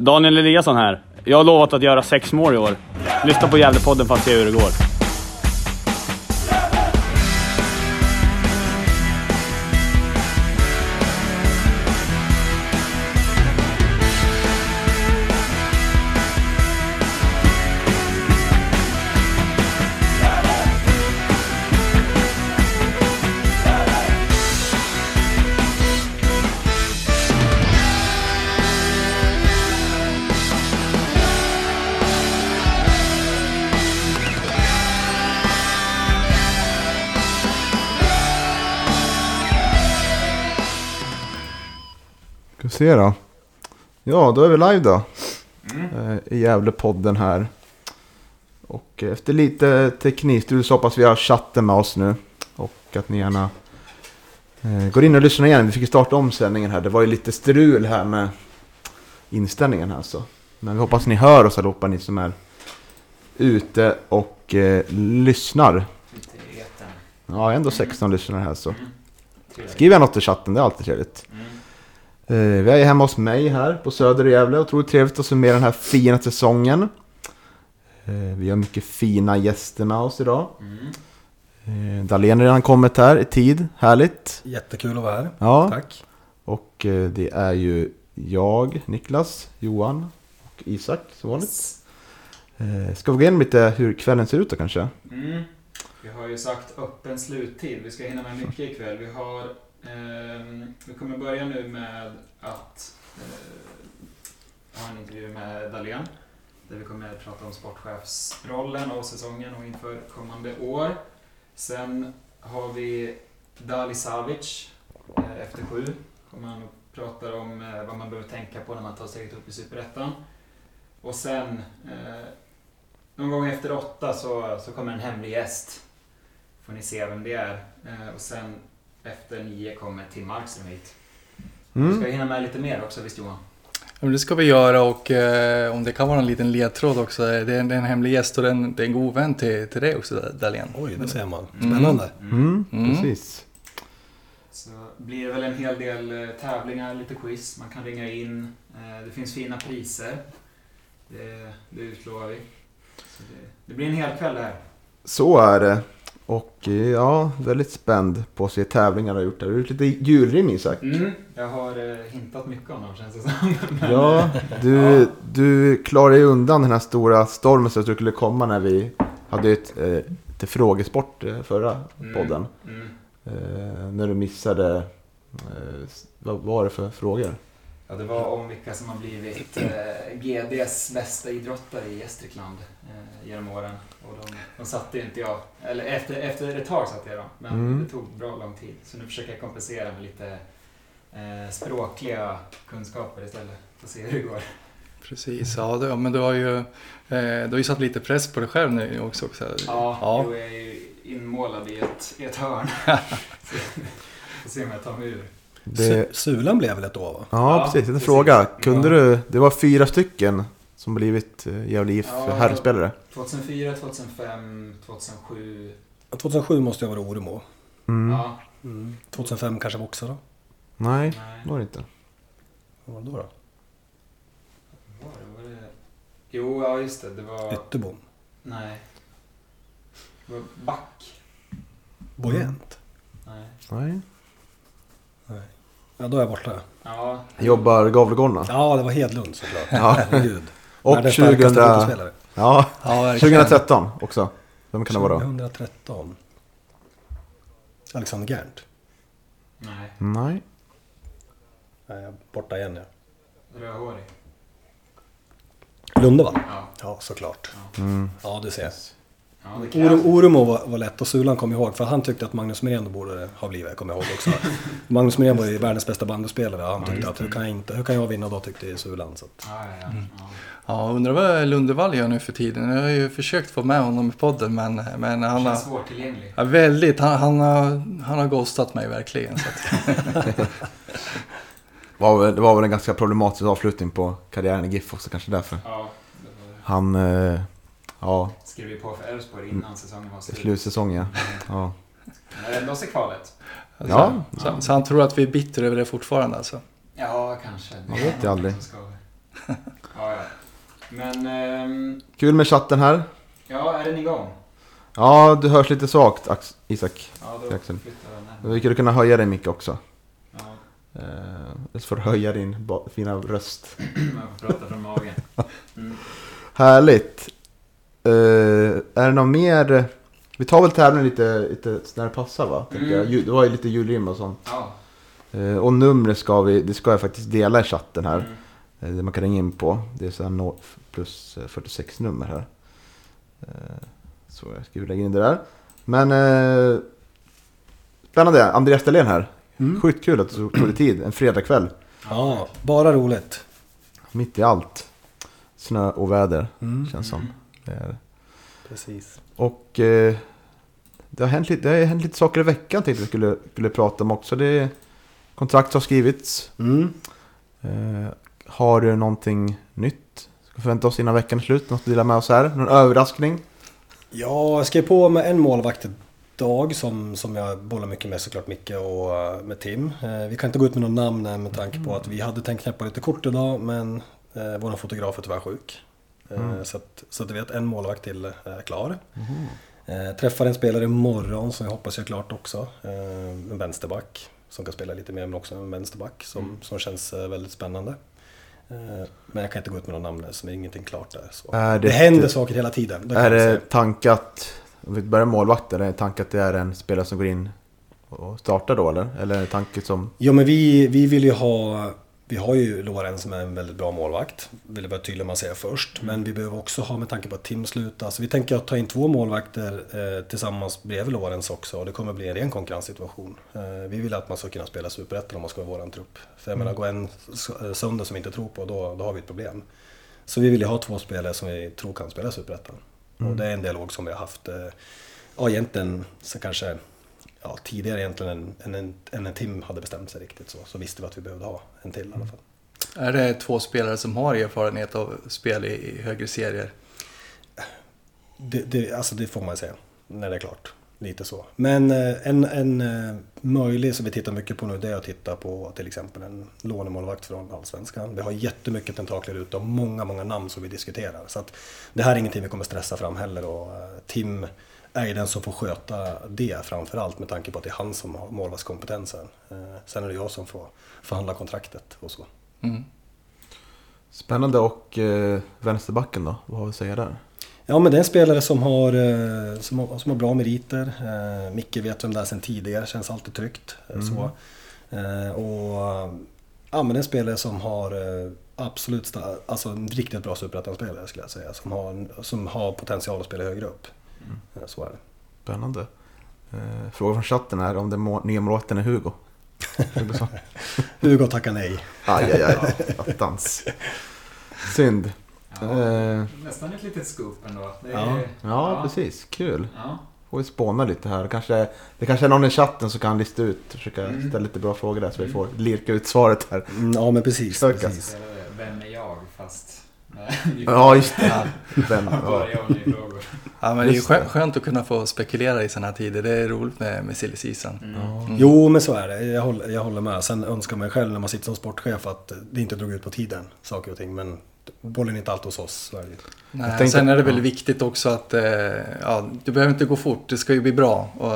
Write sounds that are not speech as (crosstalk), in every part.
Daniel Eliasson här. Jag har lovat att göra sex mål i år. Lyssna på Gävlepodden för att se hur det går. Se då. Ja, då är vi live då. Eh, I Gävlepodden här. Och efter lite teknikstrul så hoppas vi har chatten med oss nu. Och att ni gärna eh, går in och lyssnar igen. Vi fick ju starta om sändningen här. Det var ju lite strul här med inställningen här så. Men vi hoppas ni hör oss allihopa, ni som är ute och eh, lyssnar. Ja, ändå 16 lyssnare här så. Skriv gärna något i chatten, det är alltid trevligt. Eh, Vi är hemma hos mig här på Söder i Gävle. Otroligt trevligt att summera den här fina säsongen. Eh, Vi har mycket fina gäster med oss idag. Eh, Dahlén har redan kommit här i tid. Härligt. Jättekul att vara här. Ja, Tack. och eh, det är ju jag, Niklas, Johan och Isak som vanligt. Eh, Ska vi gå igenom lite hur kvällen ser ut då kanske? Mm. Vi har ju sagt öppen sluttid. Vi ska hinna med mycket ikväll. Vi har... Ehm, vi kommer börja nu med att eh, ha en intervju med Dahlén. Där vi kommer att prata om sportchefsrollen och säsongen och inför kommande år. Sen har vi Dali Savic eh, efter sju. Kommer han och pratar om eh, vad man behöver tänka på när man tar steget upp i Superettan. Och sen någon gång efter åtta så, så kommer en hemlig gäst. Får ni se vem det är. Och sen efter nio kommer Tim Markström hit. Vi Mm. ska hinna med lite mer också visst Johan? Ja, men det ska vi göra och eh, om det kan vara en liten ledtråd också. Det är en, det är en hemlig gäst och det är en, det är en god vän till, till dig också Dahlén. Oj, det ser man. Spännande. Mm, Mm. precis. Så blir det väl en hel del eh, tävlingar, lite quiz. Man kan ringa in. Eh, det finns fina priser. Det, det utlovar vi. Så det, det blir en hel kväll det här. Så är det. Och eh, ja, väldigt spänd på att se tävlingar har gjort. Det har gjort lite julrim Isak. Mm. Jag har eh, hintat mycket om dem känns det som. Men, (laughs) Ja, du, Ja. du klarade ju undan den här stora stormen du skulle komma när vi hade ett, eh, ett frågesport eh, förra Mm. podden. Mm. Eh, när du missade, eh, vad var det för frågor? Ja, det var om vilka som har blivit eh, GDs bästa idrottare i Gästrikland eh, genom åren. Och de, de satte inte jag, eller efter, efter ett tag satte jag dem, men Mm. det tog bra lång tid. Så nu försöker jag kompensera med lite eh, språkliga kunskaper istället. Får se hur det går. Precis, ja, det, men du har ju, eh, du har ju satt lite press på dig själv nu också. också. Ja, Ja. Jo, jag är ju inmålad i ett, i ett hörn. Får se om jag tar mig ur. Det, Su- Sulan blev väl ett år va? ja, Ja, precis. En fråga. Kunde Ja. du, det var fyra stycken som blivit eh, Gävle IF Ja. herrspelare. 2004, 2005, 2007. 2007 måste jag vara Oremo. Mm. Ja, 2005 kanske var också då? Nej, nej. var det inte. Vad var det då? då? Var det, var det... Jo, ja just det. Det var... Ytterbom. Nej. Det var Back. Bojent? Nej. Nej. Nej. Ja, då är jag borta. Ja. Jobbar Gavlegårdarna. Ja, det var Hedlund såklart. Ja. (laughs) (laughs) Och Världens starkaste 2000, fotbollsspelare. ja, Ja, (laughs) verkligen. 2013 också. Vem kan det vara då? 2013. Alexander Gerndt. Nej. Nej. Nej, jag är borta igen ja. Rödhårig. Lunde va? Ja. Ja, såklart. Mm. Ja, du ser. Ja. Oro- Oremo var, var lätt och Sulan kom ihåg för han tyckte att Magnus Mirén borde ha blivit, kommer jag ihåg också. (laughs) Magnus Mirén var ju världens bästa bandyspelare han tyckte att hur kan, jag inte, hur kan jag vinna då tyckte Sulan. Så att, Ja, ja, ja. Mm. ja. Ja, undrar vad Lundevall gör nu för tiden. Jag har ju försökt få med honom i podden men, men han har... Svårtillgänglig. Ja, väldigt. Han, han, har, han har ghostat mig verkligen. Så att, (laughs) det var väl en ganska problematisk avslutning på karriären i GIF också kanske därför. Ja. Det var... Han, eh, ja, Skrev ju på för Elfsborg innan säsongen var slut. slutsäsongen ja. ja. Men ändå sig kvalet. alltså, Ja. Så, så han tror att vi är bitter över det fortfarande alltså. Ja, kanske. Man vet ju aldrig. Ska vi. Men, ehm, Kul med chatten här. ja, är den igång? Ja, du hörs lite svagt Ax- Isak. Ja, då Jackson. flyttar den här. Men vi skulle kunna höja dig mycket också. Ja, Eh, så får du höja din fina röst. (clears throat) man får prata från magen. Mm. Härligt. Eh, är det något mer? Vi tar väl tävlingen lite, lite när det passar va? Mm. jag. Det var ju lite julrim och sånt. Ja. Eh, och numret ska vi, det ska jag faktiskt dela i chatten här. Mm. Eh, det man kan ringa in på. Det är så här no- plus eh, 46 nummer här. Så jag ska lägga in det där. Men eh, spännande. Andreas Dahlén här. Mm. Sjukt kul att du tog dig tid. En fredagkväll. Ja, bara roligt. Mitt i allt. Snö och väder Mm. känns som. Det är. Precis. Och eh, det, har hänt lite, det har hänt lite saker i veckan tänkte jag skulle, skulle prata om också. Det, kontrakt har skrivits. Mm. Eh, har du någonting nytt? Ska förvänta oss innan veckan är slut? Något att dela med oss här? Någon överraskning? Ja, jag skrev på med en målvakt idag som, som jag bollar mycket med såklart Micke och eh, med Tim. Eh, Vi kan inte gå ut med någon namn än med tanke på att vi hade tänkt knäppa lite kort idag men eh, vår fotograf är tyvärr sjuk. Eh, Mm. Så, att, så att du vet, en målvakt till är klar. Eh, träffar en spelare imorgon som jag hoppas är klart också. Eh, en vänsterback som kan spela lite mer men också en vänsterback som, som känns eh, väldigt spännande. Eh, men jag kan inte gå ut med någon namn så det är ingenting klart där. Så. Det, det- händer saker hela tiden. det är det tankat, om vi börjar målvakten, är det tankat det är en spelare som går in och startar då eller? Eller är det tanken som... Ja men vi, vi vill ju ha Vi har ju Lorenz som är en väldigt bra målvakt. Vill jag vara tydlig med att säga först. Men vi behöver också ha med tanke på att Tim slutar Så vi tänker att ta in två målvakter eh, Tillsammans bredvid Lorenz också. Och det kommer bli en ren konkurrenssituation. Eh, Vi vill att man ska kunna spela superettan om man ska vara våran trupp. För jag menar, går en eh, sönder som vi inte tror på då, då har vi ett problem. Så vi vill ju ha två spelare som vi tror kan spela superettan. Och det är en dialog som vi har haft eh, Ja egentligen så kanske ja, tidigare egentligen än, än, en, än en Tim hade bestämt sig riktigt så, så visste vi att vi behövde ha en till i alla fall. Är det två spelare som har erfarenhet av spel i, i högre serier? Det, det, alltså det får man säga, när det är klart. Lite så. Men eh, en, en eh, möjlig som vi tittar mycket på nu det är att titta på till exempel en lånemålvakt från Allsvenskan. Vi har jättemycket tentakler ute och många, många namn som vi diskuterar. Så att det här är ingenting vi kommer stressa fram heller och eh, Tim är ju den som får sköta det framför allt med tanke på att det är han som har målvaktskompetensen. Eh, Sen är det jag som får förhandla kontraktet och så. Mm. Spännande och eh, vänsterbacken då? Vad har vi att säga där? Ja men det är en spelare som har, eh, som har, som har bra meriter. Eh, Micke vet vem det är sedan tidigare, känns alltid tryggt. eh, Så. Eh, och ja men det är en spelare som har absolut, alltså en riktigt bra superettan-spelare skulle jag säga. Som har, som har potential att spela högre upp. Eh, Så är det. Spännande. Eh, fråga från chatten här om den nya målvakten är Hugo. (laughs) Hugo tackar nej. Aj, aj, aj. Attans. Synd. Ja, Eh, nästan ett litet scoop ändå. Det är, Ja. ja, precis. Kul. Ja. Får vi spåna lite här. Kanske, det kanske är någon i chatten som kan lista ut. Försöka Mm. ställa lite bra frågor där så vi får lirka ut svaret här. Mm, Ja men precis. Precis. Vem är jag? Fast... Nej, Ja, just det. Vem, ja. Ja, men det är ju skönt, skönt att kunna få spekulera i sådana här tider. Det är roligt med, med silly season. Mm. Jo men så är det, jag håller, jag håller med. Sen önskar man själv när man sitter som sportchef att det inte drog ut på tiden, saker och ting. Men bollen är inte alltid hos oss. Nej, Jag tänkte- sen är det väl ja. viktigt också att eh, ja, det behöver inte gå fort. Det ska ju bli bra. Och,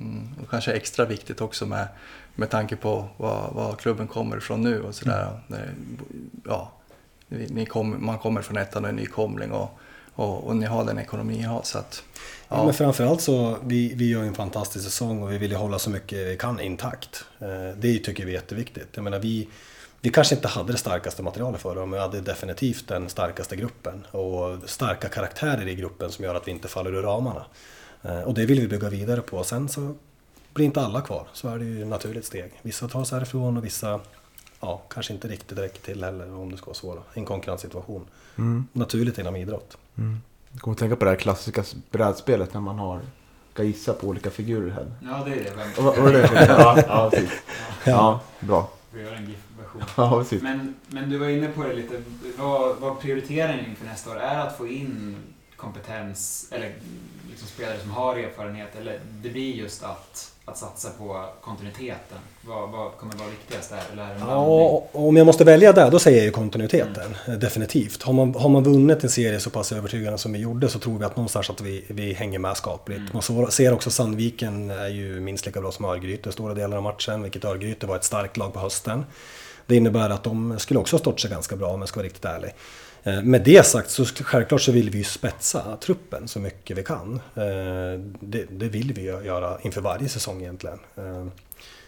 mm, och kanske extra viktigt också med, med tanke på vad, vad klubben kommer ifrån nu och sådär. Det- Ja, ni, ni kom, man kommer från ettan och är nykomling och, och, och ni har den ekonomi ni har. Så att, Ja. Men framförallt så, vi, vi gör ju en fantastisk säsong och vi vill ju hålla så mycket vi kan intakt. Eh, Det tycker vi är jätteviktigt. Jag menar, vi, vi kanske inte hade det starkaste materialet förra men vi hade definitivt den starkaste gruppen. Och starka karaktärer i gruppen som gör att vi inte faller ur ramarna. Eh, Och det vill vi bygga vidare på. Sen så blir inte alla kvar, så är det ju ett naturligt steg. Vissa tar sig härifrån och vissa ja, kanske inte riktigt räcker till heller om det ska vara I en konkurrenssituation. Mm. Naturligt inom idrott. Jag kommer att tänka på det här klassiska brädspelet när man har ska gissa på olika figurer här. Ja, det är det. Vem... Vad var det? (laughs) Ja, ja, precis. Ja, bra. Vi gör en GIF-version. (laughs) Ja, precis. Men, men du var inne på det lite. Vad, vad prioriteringen inför nästa år är att få in kompetens eller liksom spelare som har erfarenhet eller det blir just att, att satsa på kontinuiteten? Vad, vad kommer vara viktigast där? Eller? Ja, om jag måste välja där, då säger jag ju kontinuiteten. eh, Definitivt. Har man, har man vunnit en serie så pass övertygande som vi gjorde så tror vi att någonstans att vi, vi hänger med skapligt. Man så, ser också Sandviken är ju minst lika bra som Örgryte stora delar av matchen, vilket Örgryte var ett starkt lag på hösten. Det innebär att de skulle också ha stått sig ganska bra om jag ska vara riktigt ärlig. Eh, Med det sagt så självklart så vill vi ju spetsa truppen så mycket vi kan. Eh, Det, det vill vi göra inför varje säsong egentligen. Eh,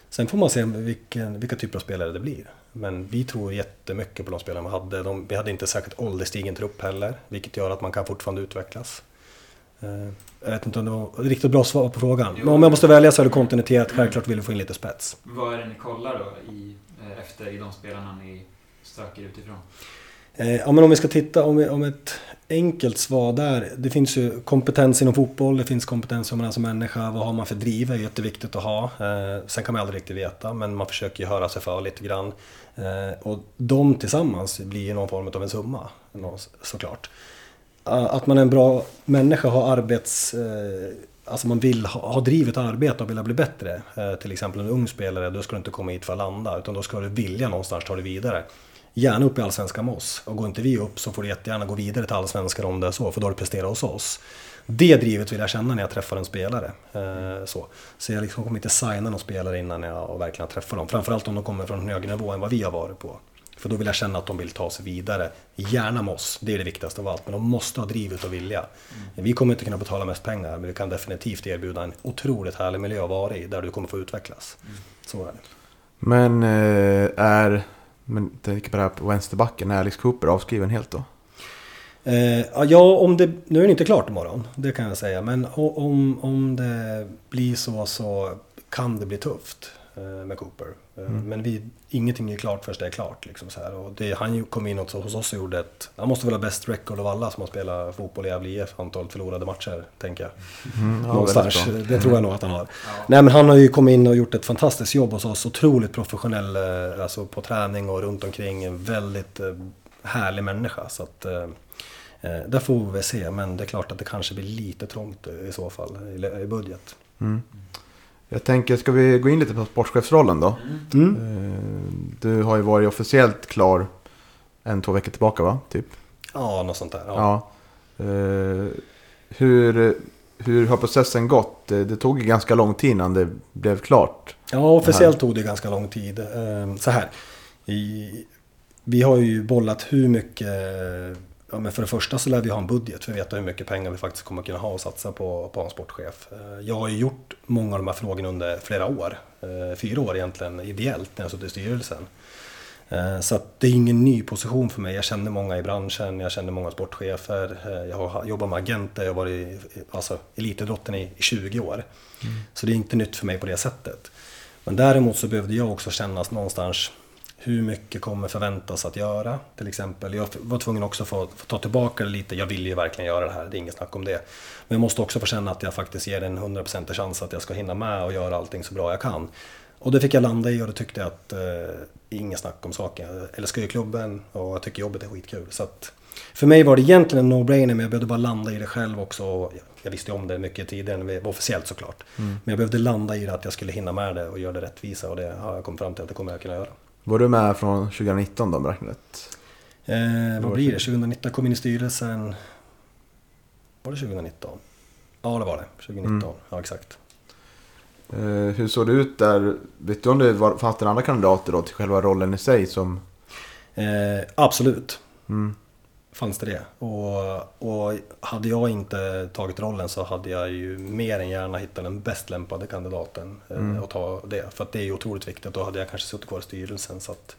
Sen får man se vilken, vilka typer av spelare det blir. Men vi tror jättemycket på de spelarna vi hade. De, vi hade inte särskilt ålderstigen trupp heller, vilket gör att man kan fortfarande utvecklas. Jag vet inte om det var ett riktigt bra svar på frågan. Men om jag måste välja så är det kontinuitet. Självklart vill vi få in lite spets. Vad är det ni kollar då i, efter i de spelarna ni söker utifrån? Eh, Ja, men om vi ska titta om, vi, om ett enkelt svar där. Det finns ju kompetens inom fotboll, det finns kompetens som man är som människa. Vad har man för driv? Det är jätteviktigt att ha. Eh, sen kan man aldrig riktigt veta, men man försöker ju höra sig för lite grann. Eh, och de tillsammans blir ju någon form av en summa, såklart. Eh, att man är en bra människa, har arbets... Eh, alltså man vill ha, ha drivet att arbeta och vilja bli bättre. Eh, till exempel en ung spelare, då ska du inte komma hit för att landa, utan då ska du vilja någonstans ta dig vidare. Gärna upp i Allsvenskan med oss. Och går inte vi upp så får du jättegärna gå vidare till Allsvenskan om det är så, för då har du presterat hos oss. Det drivet vill jag känna när jag träffar en spelare. Eh, så. så jag liksom kommer inte signa någon spelare innan jag verkligen träffar dem. Framförallt om de kommer från en högre nivå än vad vi har varit på. För då vill jag känna att de vill ta sig vidare. Gärna med oss, det är det viktigaste av allt. Men de måste ha drivet och vilja. Vi kommer inte kunna betala mest pengar, men vi kan definitivt erbjuda en otroligt härlig miljö att vara i, där du kommer få utvecklas. Så är det. Men eh, är, men tänker på det här på vänsterbacken, är Alex Cooper avskriven helt då? Eh, ja, om det, nu är det inte klart imorgon, det kan jag säga. Men om, om det blir så så kan det bli tufft med Cooper. Eh, Men vi, ingenting är klart förrän det är klart. Liksom så här. Och det, han kom in också hos oss och gjorde ett... Han måste väl ha bäst record av alla som har spelat fotboll i Gävle IF, antalet förlorade matcher, tänker jag. Mm, ja, Någonstans. bra. Det tror jag nog att han har. Nej men han har ju kommit in och gjort ett fantastiskt jobb hos oss. Otroligt professionell eh, alltså på träning och runt omkring. En väldigt eh, härlig människa. Så att, eh, eh, där får vi väl se. Men det är klart att det kanske blir lite trångt i så fall i, i budget. Mm. Jag tänker, ska vi gå in lite på sportchefsrollen då? Mm. Eh, Du har ju varit officiellt klar en, två veckor tillbaka va? Typ. Ja, något sånt där. Ja. Ja. Eh, hur, hur har processen gått? Det, det tog ju ganska lång tid innan det blev klart. Ja, officiellt tog det ganska lång tid. Eh, Så här. I, vi har ju bollat hur mycket... Ja, men för det första så lär vi ha en budget för att veta hur mycket pengar vi faktiskt kommer kunna ha och satsa på, på en sportchef. Eh, Jag har ju gjort många av de här frågorna under flera år. Eh, Fyra år egentligen, ideellt, när jag suttit i styrelsen. Eh, Så det är ingen ny position för mig. Jag känner många i branschen, jag känner många sportchefer. Jag har jobbat med agenter, jag har varit alltså, elitidrotten i i 20 år. Så det är inte nytt för mig på det sättet. Men däremot så behövde jag också känna någonstans hur mycket kommer förväntas att göra till exempel. Jag var tvungen också att få, få ta tillbaka det lite. Jag vill ju verkligen göra det här, det är inget snack om det. Men jag måste också få känna att jag faktiskt ger en 100% chans att jag ska hinna med och göra allting så bra jag kan. Och det fick jag landa i och då tyckte jag att eh, inget snack om saken. Jag älskar ju klubben och jag tycker jobbet är skitkul. Så att, för mig var det egentligen en no-brainer men jag behövde bara landa i det själv också. Jag visste ju om det mycket tidigare, än vi- officiellt såklart. Men jag behövde landa i det att jag skulle hinna med det och göra det rättvisa och det har jag kommit fram till att det kommer jag kunna göra. Var du med från 2019 då, beräknat? Eh, vad blir det? 2019 kom in i styrelsen. Var det 2019? Ja, det var det. 2019. Mm. Ja, exakt. Eh, hur såg det ut där? Vet du om det var, fanns det andra kandidater då till själva rollen i sig som... Eh, absolut Mm, fanns det det. Och, och hade jag inte tagit rollen så hade jag ju mer än gärna hittat den bäst lämpade kandidaten eh, Mm. och ta det. För att det är ju otroligt viktigt. Då hade jag kanske suttit kvar i styrelsen. Så att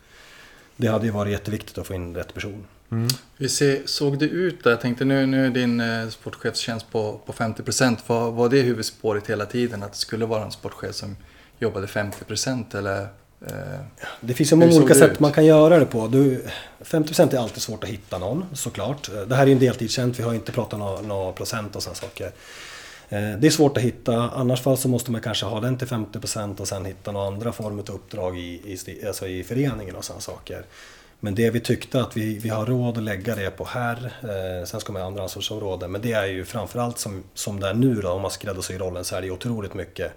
det hade ju varit jätteviktigt att få in rätt person. mm. Hur se, såg det ut där? Jag tänkte nu, nu är din eh, sportchefstjänst på, på 50%. Var, var det huvudspåret hela tiden? Att det skulle vara en sportchef som jobbade 50% eller? Det finns ju många olika sätt ut? man kan göra det på. Du, 50% är alltid svårt att hitta någon, såklart. Det här är ju en deltidstjänst, vi har inte pratat några nå procent och sådana saker. Eh, Det är svårt att hitta, annars fall så måste man kanske ha den till 50% och sen hitta några andra former av uppdrag i, i, alltså i föreningen och sådana saker. Men det vi tyckte att vi, vi har råd att lägga det på här, eh, sen ska man ha andra ansvarsområden. Men det är ju framförallt som, som det är nu då, om man skräddarsyr rollen så är det otroligt mycket.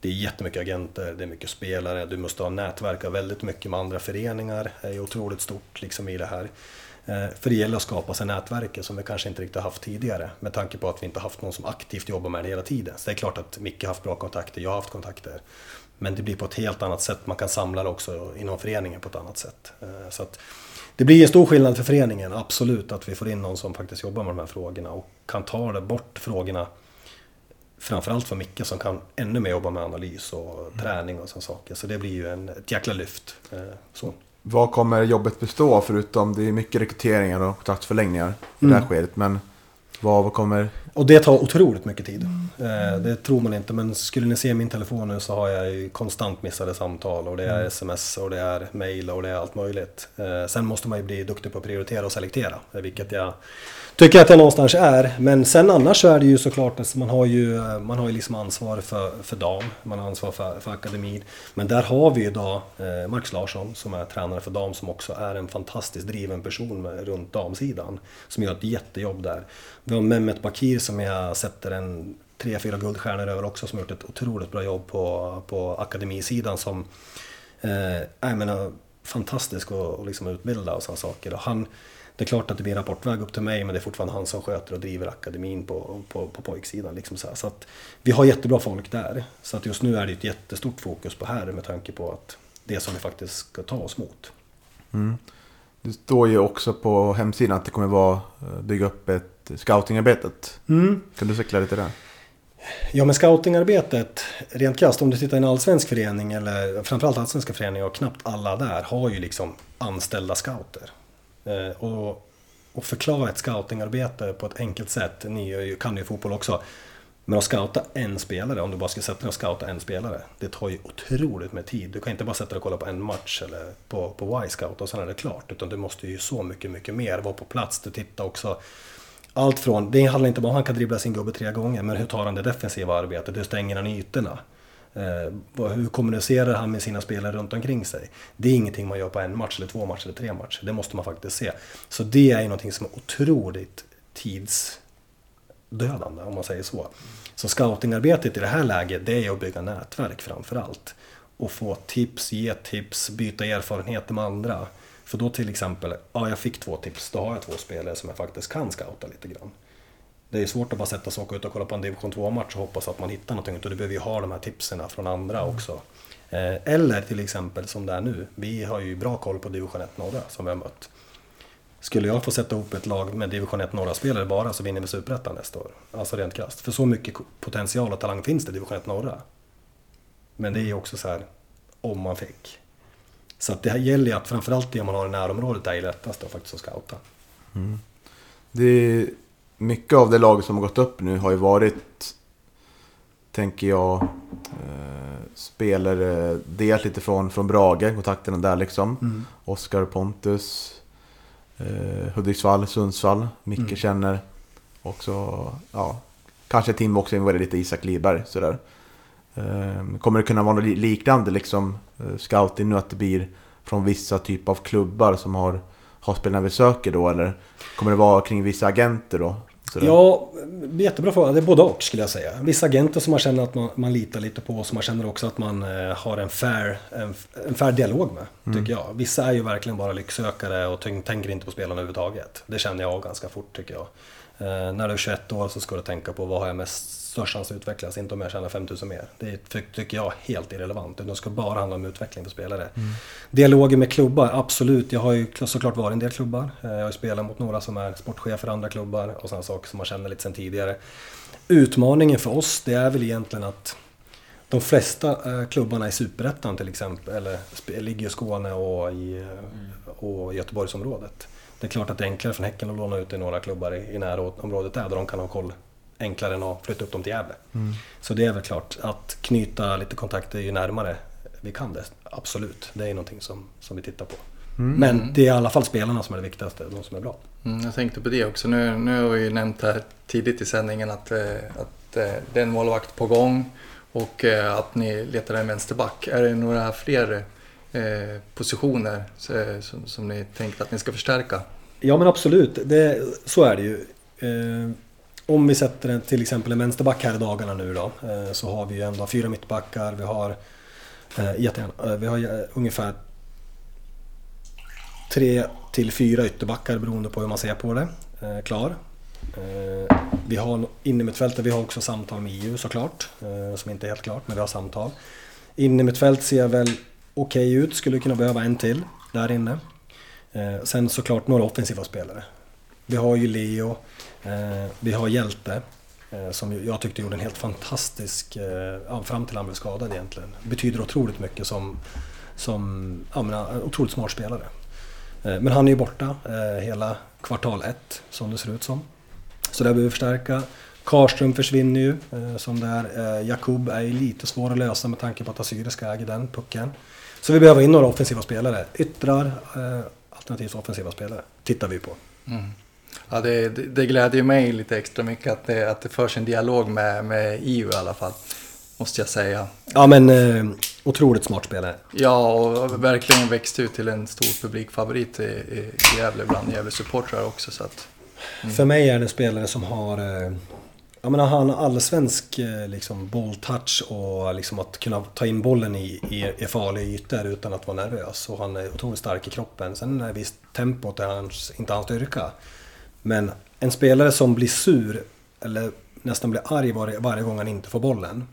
Det är jättemycket agenter, det är mycket spelare, du måste ha nätverka väldigt mycket med andra föreningar. Det är otroligt stort liksom i det här. Eh, för det gäller att skapa sig nätverket som vi kanske inte riktigt haft tidigare. Med tanke på att vi inte haft någon som aktivt jobbar med det hela tiden. Så det är klart att Micke har haft bra kontakter, jag har haft kontakter. Men det blir på ett helt annat sätt. Man kan samla det också inom föreningen på ett annat sätt. Eh, så att det blir en stor skillnad för föreningen, absolut, att vi får in någon som faktiskt jobbar med de här frågorna och kan ta bort frågorna. Framförallt för Micke som kan ännu mer jobba med analys och mm. träning och sådana saker. Så det blir ju en, ett jäkla lyft. Eh, så. Vad kommer jobbet bestå av förutom det är mycket rekryteringar och kontraktsförlängningar i mm. det här skedet. Men vad, kommer... Och det tar otroligt mycket tid. Mm. Det tror man inte, men skulle ni se min telefon nu så har jag ju konstant missade samtal och det är sms och det är mail och det är allt möjligt. Eh, sen måste man ju bli duktig på att prioritera och selektera, vilket jag tycker att jag någonstans är. Men sen annars så är det ju såklart att man har ju, man har ju liksom ansvar för, för dam, man har ansvar för, för akademin. Men där har vi ju idag eh, Max Larsson som är tränare för dam som också är en fantastiskt driven person med, runt damsidan. Som gör ett jättejobb där. Vi har Mehmet Bakir som jag sätter en tre, fyra guldstjärnor över också som har gjort ett otroligt bra jobb på, på akademisidan som eh, jag menar, fantastisk att liksom utbilda och sådana saker. Och han, det är klart att det blir en rapportväg upp till mig men det är fortfarande han som sköter och driver akademin på, på, på pojksidan. Liksom så, så att vi har jättebra folk där. Så att just nu är det ett jättestort fokus på här med tanke på att det som vi faktiskt ska ta oss mot. Mm. Det står ju också på hemsidan att det kommer vara eh, bygga upp ett scoutingarbetet. Mm. Kan du cykla lite där? Ja men scoutingarbetet, rent krasst, om du tittar i en allsvensk förening eller framförallt allsvenska föreningar och knappt alla där har ju liksom anställda scouter. Eh, och, och förklara ett scoutingarbete på ett enkelt sätt, ni kan ju fotboll också. Men att scouta en spelare, om du bara ska sätta dig och scouta en spelare, det tar ju otroligt med tid. Du kan inte bara sätta dig och kolla på en match eller på, på Y-scout och sen är det klart. Utan du måste ju så mycket, mycket mer vara på plats. Du tittar också allt från, det handlar inte bara om att han kan dribbla sin gubbe tre gånger, men hur tar han det defensiva arbetet? Hur stänger han ytorna? Eh, hur kommunicerar han med sina spelare runt omkring sig? Det är ingenting man gör på en match, eller två matcher, eller tre matcher. Det måste man faktiskt se. Så det är ju någonting som är otroligt tidsdödande, om man säger så. Så scoutingarbetet i det här läget, det är att bygga nätverk framför allt. Och få tips, ge tips, byta erfarenheter med andra. För då till exempel, ja jag fick två tips, då har jag två spelare som jag faktiskt kan scouta lite grann. Det är svårt att bara sätta sig och åka ut och kolla på en division 2-match och hoppas att man hittar någonting. Utan du behöver ju ha de här tipsen från andra mm. också. Eh, eller till exempel som det är nu. Vi har ju bra koll på division 1 norra som vi har mött. Skulle jag få sätta ihop ett lag med division 1 norra spelare bara så vinner vi superettan nästa år. Alltså rent krasst. För så mycket potential och talang finns det i division 1 norra. Men det är ju också så här, om man fick. Så att det här gäller ju att framförallt det man har i närområdet är lättast att faktiskt scouta. Mm. Det mycket av det laget som har gått upp nu har ju varit, tänker jag, eh, spelare dels lite från, från Brage, kontakterna där liksom. Mm. Oskar Pontus, eh, Hudiksvall, Sundsvall, Micke mm. känner. Också, ja, kanske Tim också involverad lite Isak Liberg sådär. Eh, kommer det kunna vara något liknande liksom, eh, scouting nu att det blir från vissa typer av klubbar som har, har spelarna vi söker då? Eller kommer det vara kring vissa agenter då? Sådär. Ja, jättebra fråga. Det är både och skulle jag säga. Vissa agenter som man känner att man, man litar lite på, som man känner också att man eh, har en fair, en, en fair dialog med. Mm. Tycker jag. Vissa är ju verkligen bara lycksökare och tänker inte på spelarna överhuvudtaget. Det känner jag ganska fort tycker jag. Eh, när du är 21 år så ska du tänka på vad har jag mest störst chans att utvecklas, inte om jag tjänar 5000 mer. Det tycker jag är helt irrelevant. Det ska bara handla om utveckling för spelare. Mm. Dialoger med klubbar, absolut. Jag har ju såklart varit en del klubbar. Eh, jag har ju spelat mot några som är sportchefer i andra klubbar och sådana saker som man känner lite sen tidigare. Utmaningen för oss, det är väl egentligen att de flesta eh, klubbarna i Superettan till exempel, eller ligger i Skåne och i mm. och Göteborgsområdet. Det är klart att det är enklare för Häcken att låna ut i några klubbar i, i närområdet där, där de kan ha koll enklare än att flytta upp dem till Gävle. Mm. Så det är väl klart, att knyta lite kontakter ju närmare vi kan det, absolut. Det är någonting som, som vi tittar på. Mm. Men det är i alla fall spelarna som är det viktigaste, de som är bra. Mm, jag tänkte på det också. Nu, nu har vi ju nämnt här tidigt i sändningen att, eh, att eh, det är en målvakt på gång och eh, att ni letar en vänsterback. Är det några fler positioner som, som ni tänkte att ni ska förstärka? Ja men absolut, det, så är det ju. Om vi sätter en, till exempel en vänsterback här i dagarna nu då. Eh, så har vi ju ändå fyra mittbackar. Vi har, eh, jättegärna, eh, vi har ungefär tre till fyra ytterbackar beroende på hur man ser på det. Klar. Vi har innermittfältet, vi har också samtal med EU såklart. Som inte är helt klart, men vi har samtal. Innermittfält ser väl okej okay ut, skulle kunna behöva en till där inne. Sen såklart några offensiva spelare. Vi har ju Leo, Eh, vi har Hjälte. Eh, som jag tyckte gjorde en helt fantastisk, eh, ja, fram till han blev skadad egentligen. Betyder otroligt mycket som, som ja, men, eh, otroligt smart spelare. Eh, men han är ju borta eh, hela kvartal ett som det ser ut som. Så där behöver vi förstärka. Karström försvinner ju eh, som det är. Eh, Jakub är ju lite svår att lösa med tanke på att Assyriska äger den pucken. Så vi behöver in några offensiva spelare. Yttrar, eh, alternativt offensiva spelare, tittar vi på. Mm. Ja, det, det, ju mig lite extra mycket att det, att det förs en dialog med, med EU i alla fall. Måste jag säga. Ja men eh, otroligt smart spelare. Ja, och verkligen växt ut till en stor publikfavorit i, i, Gävle bland Gävle-supportrar också. Så att, För mig är det en spelare som har eh, Jag menar han har allsvensk eh, liksom bolltouch och liksom att kunna ta in bollen i, i, i farliga ytor utan att vara nervös. Och han är otroligt stark i kroppen. Sen är visst tempot är hans, inte hans styrka. Men en spelare som blir sur eller nästan blir arg varje, varje gång han inte får bollen.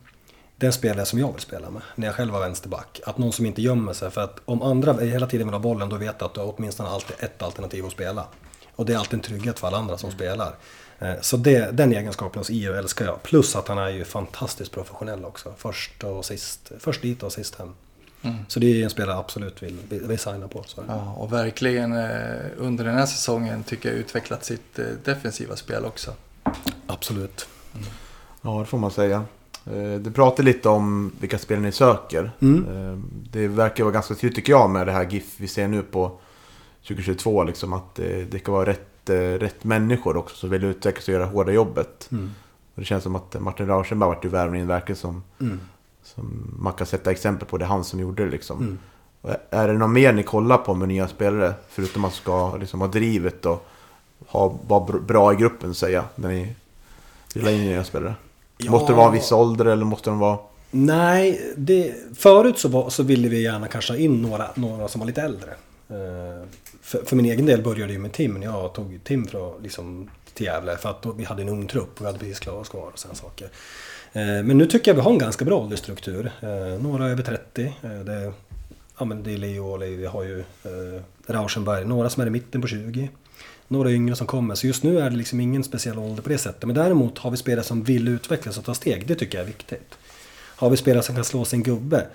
Det är en spelare som jag vill spela med när jag själv var vänsterback. Att någon som inte gömmer sig. För att om andra hela tiden vill ha bollen då vet jag att du har åtminstone alltid ett alternativ att spela. Och det är alltid en trygghet för alla andra som spelar. Eh, Så det, den egenskapen hos EU älskar jag. Plus att han är ju fantastiskt professionell också. Först och sist. Först dit och sist hem. Så det är en spelare jag absolut vill, vill, signa på. Så. ja, och verkligen eh, under den här säsongen tycker jag utvecklat sitt eh, defensiva spel också. Absolut. Ja, det får man säga. Eh, Du pratar lite om vilka spel ni söker. Mm. Det verkar vara ganska tydligt tycker jag med det här GIF vi ser nu på 2022. Liksom, att det, ska vara rätt, rätt människor också som vill utvecklas och göra hårda jobbet. Mm. Och det känns som att Martin Rauschenberg varit ju värvningen verkligen som, Mm. Som man kan sätta exempel på. Det är han som gjorde det liksom. Mm. Är det något mer ni kollar på med nya spelare? Förutom att man ska liksom ha drivet och ha, vara br- bra i gruppen säga. När ni vill in nya spelare. Ja. Måste det vara en viss ålder eller måste de vara... Nej, det, förut så, var, så ville vi gärna kanske ha in några, några som var lite äldre. Eh, För, för min egen del började ju med Tim. när Jag tog Tim för, liksom, till Gävle för att då, vi hade en ung trupp och vi hade precis klarat oss kvar och sådana saker. Eh, Men nu tycker jag vi har en ganska bra åldersstruktur. Eh, Några över 30. eh, Det, ja, men det är Leo och Leo, vi har ju Rauschenberg. Några som är i mitten på 20. Några yngre som kommer. Så just nu är det liksom ingen speciell ålder på det sättet. Men däremot har vi spelare som vill utvecklas och ta steg. Det tycker jag är viktigt. Har vi spelare som kan slå sin gubbe?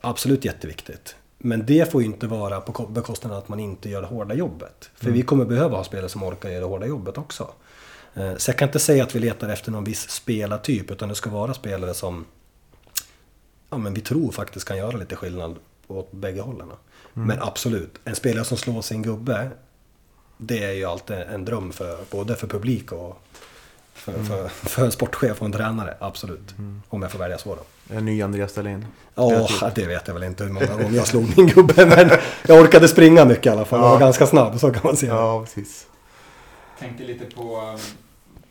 Absolut jätteviktigt. Men det får ju inte vara på ko- bekostnad av att man inte gör det hårda jobbet. För vi kommer behöva ha spelare som orkar göra det hårda jobbet också. Eh, Så jag kan inte säga att vi letar efter någon viss spelartyp. Utan det ska vara spelare som ja, men vi tror faktiskt kan göra lite skillnad åt bägge hållen. Men absolut, en spelare som slår sin gubbe. Det är ju alltid en dröm för både för publik och för, för, för en sportchef och en tränare. Absolut. Om jag får välja så då. En ny Andreas Dahlin? Ja, det vet jag väl inte hur många gånger jag slog min gubbe. Men jag orkade springa mycket i alla fall. Jag var ganska snabb, så kan man säga. Ja, precis. Tänkte lite på,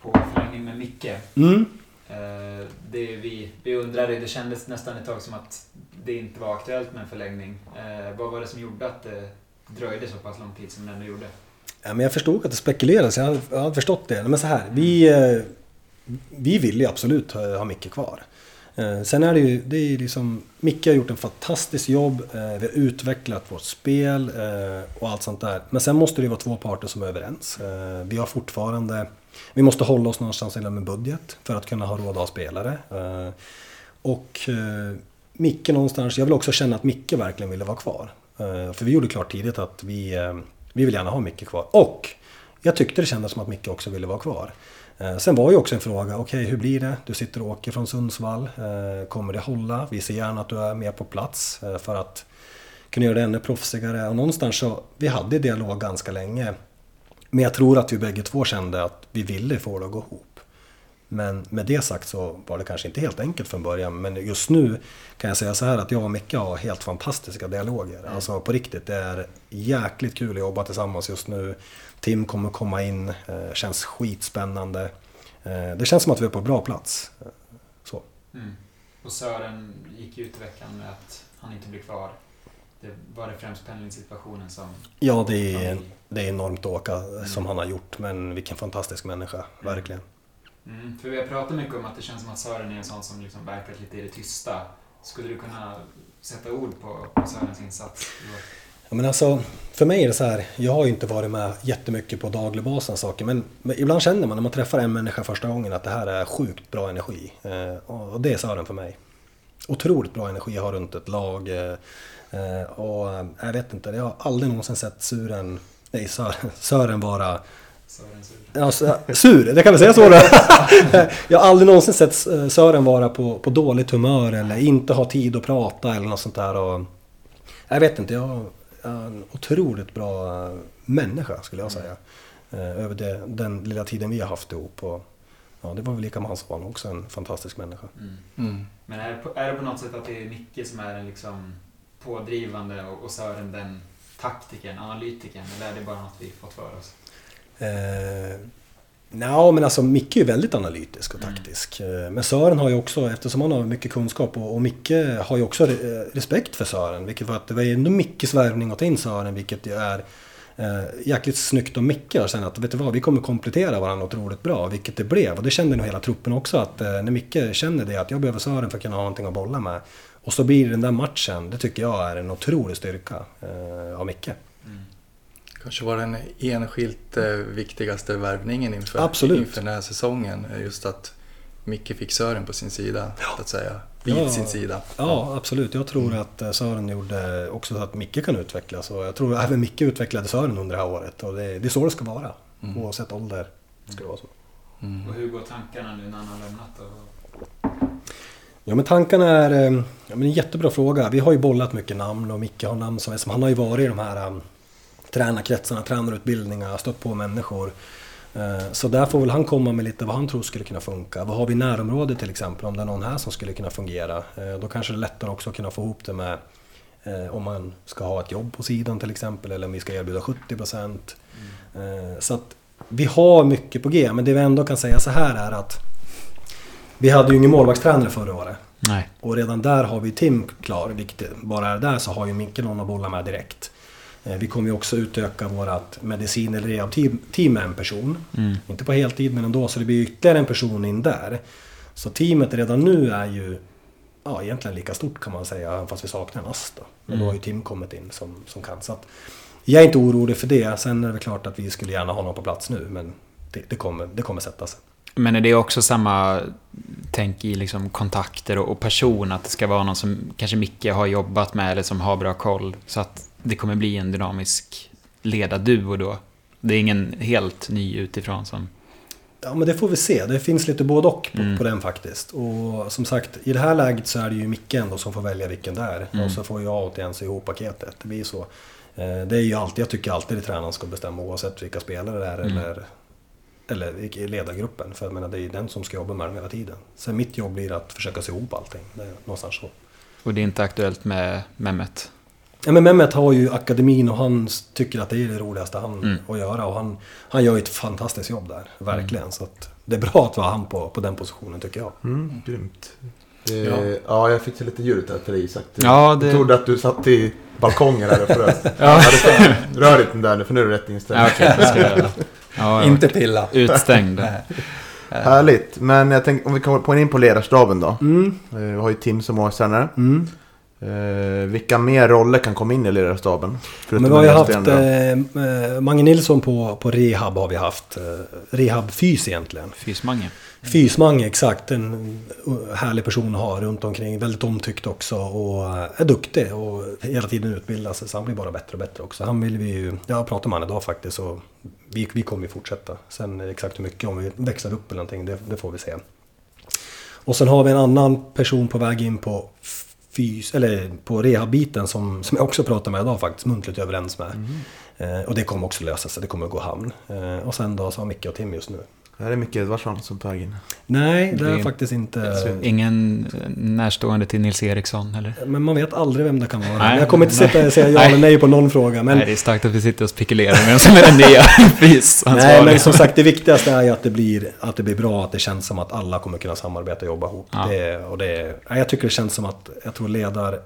på förlängning med Micke. Mm. Eh, Det vi, vi undrade, det kändes nästan ett tag som att det inte var aktuellt med en förlängning. Eh, Vad var det som gjorde att det dröjde så pass lång tid som det ändå gjorde? Ja, men jag förstod att det spekulerades, jag hade, jag hade förstått det. Men så här, vi, eh, vi vill ju absolut ha, ha Micke kvar. Eh, sen är det ju, det är liksom, Micke har gjort en fantastisk jobb, eh, vi har utvecklat vårt spel eh, och allt sånt där. Men sen måste det ju vara två parter som är överens. Vi har fortfarande, vi måste hålla oss någonstans inom en budget för att kunna ha råd att ha spelare. Och Micke någonstans, jag vill också känna att Micke verkligen ville vara kvar. För vi gjorde klart tidigt att vi, vi vill gärna ha Micke kvar. Och jag tyckte det kändes som att Micke också ville vara kvar. Eh, sen var ju också en fråga, okej hur blir det? Du sitter och åker från Sundsvall. Eh, kommer det hålla? Vi ser gärna att du är med på plats eh, för att kunna göra det ännu proffsigare. Och någonstans så, vi hade dialog ganska länge. Men jag tror att vi bägge två kände att vi ville få det att gå ihop. Men med det sagt så var det kanske inte helt enkelt från början. Men just nu kan jag säga så här att jag och Micke har helt fantastiska dialoger. Alltså på riktigt, det är jäkligt kul att jobba tillsammans just nu. Tim kommer komma in, eh, känns skitspännande. Eh, det känns som att vi är på bra plats. Så. Mm. Och Sören gick ut i veckan med att han inte blir kvar. Det var det främst pendlingssituationen som... Ja, det är, det är enormt att åka som han har gjort. Men vilken fantastisk människa, verkligen. Mm. För vi har pratat mycket om att det känns som att Sören är en sån som liksom verkat lite i det tysta. Skulle du kunna sätta ord på, på Sörens insats? Ja, men alltså, för mig är det så här, jag har ju inte varit med jättemycket på daglig basen saker, men, men ibland känner man när man träffar en människa första gången att det här är sjukt bra energi. Eh, och, och det är Sören för mig. Otroligt bra energi jag har runt ett lag. Eh, eh och eh, jag vet inte, jag har aldrig någonsin sett Suren, nej, Sören, (laughs) Sören vara Sören sur. Ja, sur, det kan vi säga så då. (laughs) Jag har aldrig någonsin sett eh, Sören vara på, på dåligt humör eller inte ha tid att prata eller något sånt där. Och, jag vet inte, jag är en otroligt bra eh, människa skulle jag säga. Eh, Över det, den lilla tiden vi har haft ihop. Och, ja, det var väl lika med hans son också, en fantastisk människa. Mm. Mm. Men är det, på, är det på något sätt att det är Micke som är den liksom pådrivande och, och Sören den taktikern, analytikern? Eller är det bara något vi fått för oss? Eh, men alltså Micke är väldigt analytisk och Mm. taktisk. Eh, Men Sören har ju också, eftersom han har mycket kunskap och, och Micke har ju också eh, respekt för Sören. Vilket var att det var ju ändå Mickes värvning att ta in Sören, vilket ju är eh, jäkligt snyggt av Micke att känna att vet du vad, vi kommer komplettera varandra otroligt bra, vilket det blev. Och det kände nog hela truppen också att eh, när Micke känner det att jag behöver Sören för att kunna ha någonting att bolla med. Och så blir den där matchen, det tycker jag är en otrolig styrka eh, av Micke. Mm. Kanske var den enskilt eh, viktigaste värvningen inför, Absolut. inför den här säsongen. eh, Just att Micke fick Sören på sin sida, så att säga. Vid Ja. sin sida. Ja, absolut. Jag tror att eh, Sören gjorde också så att Micke kan utvecklas. Och jag tror även Micke utvecklade Sören under det här året. Och det, det är så det ska vara. Mm. Oavsett ålder. Ska det vara så. Mm. Och hur går tankarna nu när han har lämnat? Och, Ja, men tankarna är... Ja, men en jättebra fråga. Vi har ju bollat mycket namn och Micke har namn som, som han har ju varit i de här tränarkretsarna, tränarutbildningar, stött på människor. Eh, Så där får väl han komma med lite vad han tror skulle kunna funka. Vad har vi i närområdet till exempel? Om det är någon här som skulle kunna fungera. Eh, Då kanske det är lättare också att kunna få ihop det med eh, om man ska ha ett jobb på sidan till exempel eller om vi ska erbjuda 70 procent. Eh, Så att vi har mycket på G, men det vi ändå kan säga så här är att vi hade ju ingen målvaktstränare förra året. Nej. Och redan där har vi Tim klar, vilket bara är där så har ju Micke någon att bolla med direkt. Eh, Vi kommer ju också utöka vårt medicin eller rehab-team team med en person. Mm. Inte på heltid men ändå, så det blir ytterligare en person in där. Så teamet redan nu är ju ja, egentligen lika stort kan man säga, även fast vi saknar en ass då. Men då har ju Tim kommit in som, som kan. Så att jag är inte orolig för det. Sen är det väl klart att vi skulle gärna ha någon på plats nu, men det, det, kommer, det kommer sätta sig. Men är det också samma tänk i liksom kontakter och, och person? Att det ska vara någon som kanske Micke har jobbat med eller som har bra koll? Så att det kommer bli en dynamisk ledarduo då? Det är ingen helt ny utifrån som... Ja men det får vi se. Det finns lite både och på, Mm. på den faktiskt. Och som sagt, i det här läget så är det ju Micke ändå som får välja vilken det är. Mm. Och så får jag återigen se ihop paketet. Det blir så. Eh, Det är ju alltid, jag tycker alltid att tränaren ska bestämma oavsett vilka spelare det är Mm. eller, eller i ledargruppen. För jag menar, det är ju den som ska jobba med dem hela tiden. Sen mitt jobb blir att försöka se ihop allting. Det är någonstans så. Och det är inte aktuellt med Mehmet? Ja, men Mehmet har ju akademin och han tycker att det är det roligaste han Mm. att göra. Och han, han gör ju ett fantastiskt jobb där, verkligen. Så att det är bra att vara han på, på den positionen tycker jag. Mm, grymt. Eh, Ja. ja. jag fick till lite ljud där för dig Isak. Du- Ja, det- Jag trodde att du satt i balkongen här frös. (laughs) Ja. Rör inte den där nu för nu är du rätt inställd. Ja, okej, det ska jag göra. Ja, Inte pilla. Utstängd. (laughs) Härligt. Men jag tänkte om vi kommer in på ledarstaben då. Mm, Eh, Vi har ju Tim som målsägare. mm. Eh, vilka mer roller kan komma in i ledarstaben? Men vi har ju haft eh, eh, Mange Nilsson på, på rehab har vi haft. Eh, rehab-fys egentligen. Fysmange. Fys-Mange, exakt. En uh, härlig person att ha runt omkring. Väldigt omtyckt också och eh, är duktig och hela tiden utbildar sig. Så han blir bara bättre och bättre också. Han vill vi ju... Jag pratade med honom idag faktiskt och vi, vi kommer ju fortsätta. Sen exakt hur mycket, om vi växlar upp eller någonting, det, det får vi se. Och sen har vi en annan person på väg in på fys, eller på rehabbiten som, som jag också pratade med idag faktiskt, muntligt överens med. Eh, och det kommer också lösa sig, det kommer gå hamn. Eh, och sen då så har Micke och Tim just nu. Är det Micke Edvardsson som tar in? Nej, det är Det- faktiskt inte... Synd. Ingen eh, närstående till Nils Eriksson, eller? Men man vet aldrig vem det kan vara. Nej. jag kommer inte sitta och säga ja Nej. eller nej på någon fråga. Men, Nej, det är starkt att vi sitter och spekulerar vem som är den nya (laughs) nej, men som sagt det viktigaste är ju att det, blir, att det blir bra. Att det känns som att alla kommer kunna samarbeta och jobba ihop. Ja. Det, och det, jag tycker det känns som att jag tror ledar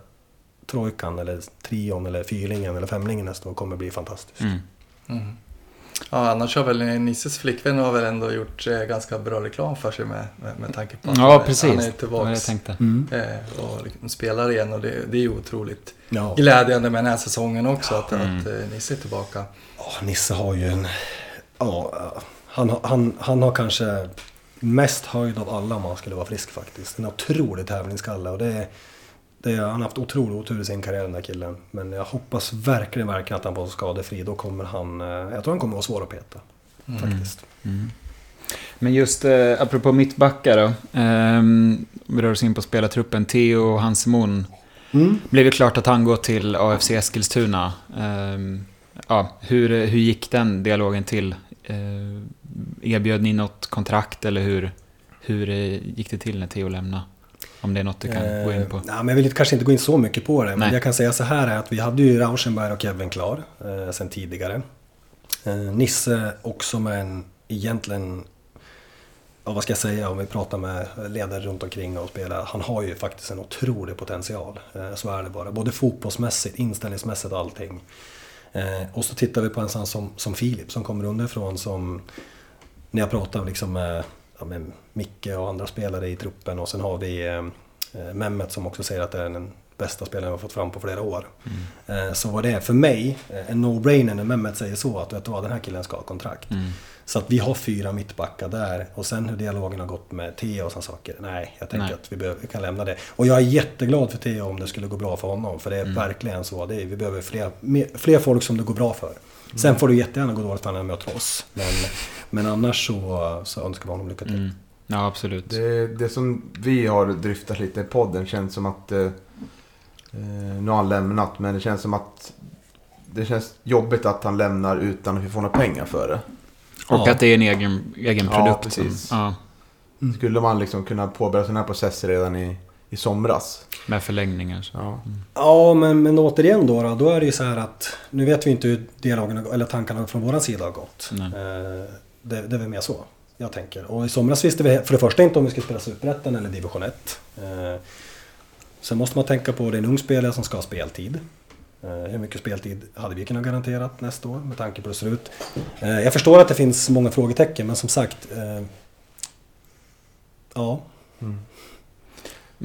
trojkan eller trion eller fyrlingen eller femlingen nästa år kommer bli fantastiskt. Mm. Mm. Ja, annars har väl Nisses flickvän har väl ändå gjort eh, ganska bra reklam för sig med, med, med tanke på att Ja, han är- precis. han är tillbaka tänkte. Mm. eh, och liksom spelar igen och det, det är otroligt Ja. glädjande med den här säsongen också att, Mm. att eh, Nisse är tillbaka. Ja, Nisse har ju en... Ja, han, har- han, han har kanske mest höjd av alla om han skulle vara frisk faktiskt. En otrolig tävlingsskalle och det är... Det är, han har haft otrolig otur i sin karriär den där killen. Men jag hoppas verkligen, verkligen att han var skadefri. Då kommer han... eh, Jag tror han kommer vara svår att peta. Faktiskt. Mm. Men just eh, apropå mittbackar då. Eh, vi rör oss in på spelartruppen. Theo Hansemon. Mm. Blev ju klart att han går till AFC Eskilstuna. Eh, ja, hur, hur gick den dialogen till? Eh, erbjöd ni något kontrakt eller hur, hur eh, gick det till när Theo lämnade? Om det är något du kan gå in på. Eh, nej, men jag vill kanske inte gå in så mycket på det. Men Nej. jag kan säga så här är att vi hade ju Rauschenberg och Kevin klar eh, sen tidigare. Eh, Nisse också med en egentligen, ja vad ska jag säga om vi pratar med ledare runt omkring och spelare. Han har ju faktiskt en otrolig potential. Eh, så är det bara. Både fotbollsmässigt, inställningsmässigt och allting. Eh, och så tittar vi på en sån som, som Filip som kommer underifrån som när jag pratar liksom med, ja, med Micke och andra spelare i truppen och sen har vi eh, eh, Mehmet som också säger att det är den bästa spelaren vi har fått fram på flera år. Eh, så vad det är för mig, eh, en no-brainer när Mehmet säger så att vet du vad, den här killen ska ha kontrakt. Mm. Så att vi har fyra mittbackar där och sen hur dialogen har gått med Theo och sådana saker. Nej, jag tänker Nej. att vi, behöver, vi kan lämna det. Och jag är jätteglad för Theo om det skulle gå bra för honom. För det är verkligen så. Det är, vi behöver fler, mer, fler folk som det går bra för. Sen får det jättegärna gå dåligt när han möter oss. Men, men annars så, så önskar vi honom lycka till. Mm. Ja, absolut. Det, det som vi har dryftat lite i podden känns som att... Eh, eh, nu har han lämnat, men det känns som att... Det känns jobbigt att han lämnar utan att vi får några pengar för det. Och Ja. att det är en egen, egen Ja, produkt. som- precis. ja, Skulle man liksom kunna påbörja sådana här processer redan i, i somras? med förlängningar. Så. Ja. Ja, men, men återigen då, då, då är det ju så här att nu vet vi inte hur dialogen eller tankarna från våran sida har gått. Nej. Eh, det, det är väl mer så, jag tänker. Och i somras visste vi för det första inte om vi skulle spela Superettan eller Division 1. Eh, sen måste man tänka på det är en ung spelare som ska ha speltid. Eh, hur mycket speltid hade vi kunnat garantera nästa år med tanke på hur det ser ut? Eh, jag förstår att det finns många frågetecken, men som sagt. Eh, ja,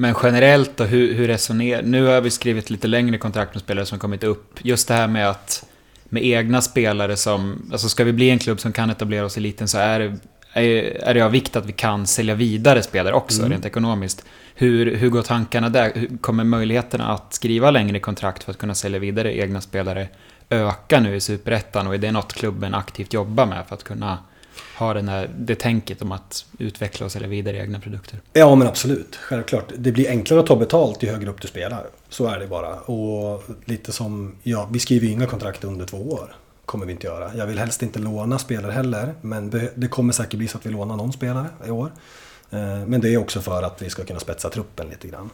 Men generellt då, hur, hur resonerar... Nu har vi skrivit lite längre kontrakt med spelare som kommit upp. Just det här med att med egna spelare som... Alltså ska vi bli en klubb som kan etablera oss i eliten så är det, är, är det av vikt att vi kan sälja vidare spelare också, Mm. rent ekonomiskt. Hur, hur går tankarna där? Hur, kommer möjligheterna att skriva längre kontrakt för att kunna sälja vidare egna spelare öka nu i Superettan? Och är det något klubben aktivt jobbar med för att kunna ha den här, det tänket om att utveckla och sälja vidare egna produkter? Ja men absolut, självklart. Det blir enklare att ta betalt ju högre upp du spelar. Så är det bara. Och lite som, ja vi skriver ju inga kontrakt under två år. Kommer vi inte göra. Jag vill helst inte låna spelare heller. Men det kommer säkert bli så att vi lånar någon spelare i år. Eh, men det är också för att vi ska kunna spetsa truppen lite grann.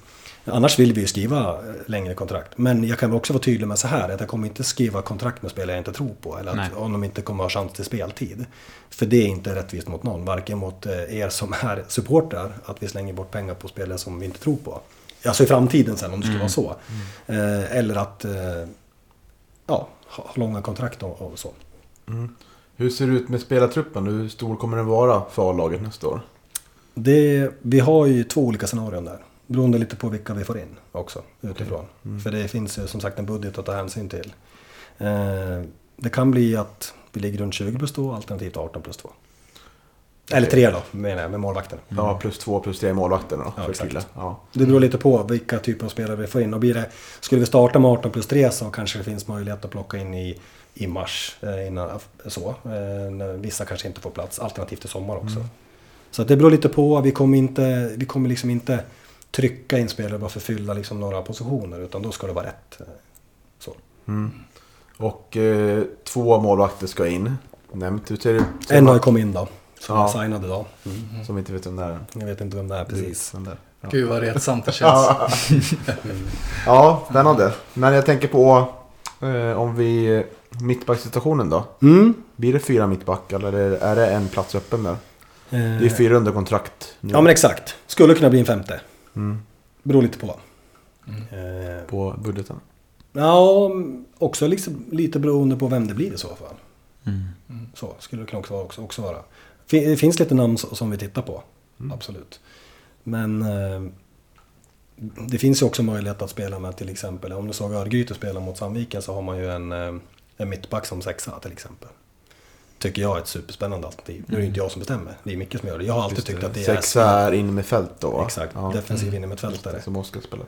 Annars vill vi ju skriva längre kontrakt. Men jag kan också vara tydlig med så här att jag kommer inte skriva kontrakt med spelare jag inte tror på. Eller Nej. att, om de inte kommer ha chans till speltid. För det är inte rättvist mot någon. Varken mot eh, er som är supportrar. Att vi slänger bort pengar på spelare som vi inte tror på. Alltså i framtiden sen om det skulle vara så. Eh, Eller att eh, ja, ha långa kontrakt och, och så. Hur ser det ut med spelartruppen? Hur stor kommer den vara för A-laget nästa år? Det, vi har ju två olika scenarion där. Beroende lite på vilka vi får in också utifrån. För det finns ju som sagt en budget att ta hänsyn till. Eh, det kan bli att vi ligger runt 20 plus 2 alternativt 18 plus 2. Eller 3 då menar jag med målvakten. Ja, plus två plus tre målvakter då. Ja, för exakt. Ja. Det beror lite på vilka typer av spelare vi får in. Och blir det, skulle vi starta med 18 plus 3 så kanske det finns möjlighet att plocka in i, i mars. Eh, innan, så, eh, när vissa kanske inte får plats. Alternativt i sommar också. Så att det beror lite på. Vi kommer, inte, vi kommer liksom inte trycka in spelare bara för att fylla liksom några positioner. Utan då ska det vara rätt. eh, Så. Mm. Och eh, två målvakter ska in. Nämnt. Det ut? En har kommit in då. Som Ja. är signad idag. Mm. Som inte vet vem det är. Jag vet inte vem det är precis. Den där. Ja. Gud vad retsamt det känns. (laughs) ja, spännande. Men jag tänker på eh, om vi... Mittbacksituationen då? Mm. Blir det fyra mittbackar eller är det- en plats öppen där? Det är Eh, fyra under kontrakt nu. Ja men exakt. Skulle kunna bli en femte. Mm. Beror lite på. Mm. Eh, På budgeten. ja, också liksom lite beroende på vem det blir i så fall. Mm. Så skulle det kunna också, också, också vara. Fin- Det finns lite namn som vi tittar på. Absolut. Men eh, det finns ju också möjlighet att spela med till exempel, om du såg Örgryte spela mot Sandviken så har man ju en, eh, en mittback som sexa till exempel. Tycker jag är ett superspännande alternativ. Nu är det inte jag som bestämmer, det är Micke som gör det. Jag har alltid Just tyckt det. att det är... Sexa är in med fält då va? Exakt, Ja. defensiv innermittfältare. Som Oskar spelar.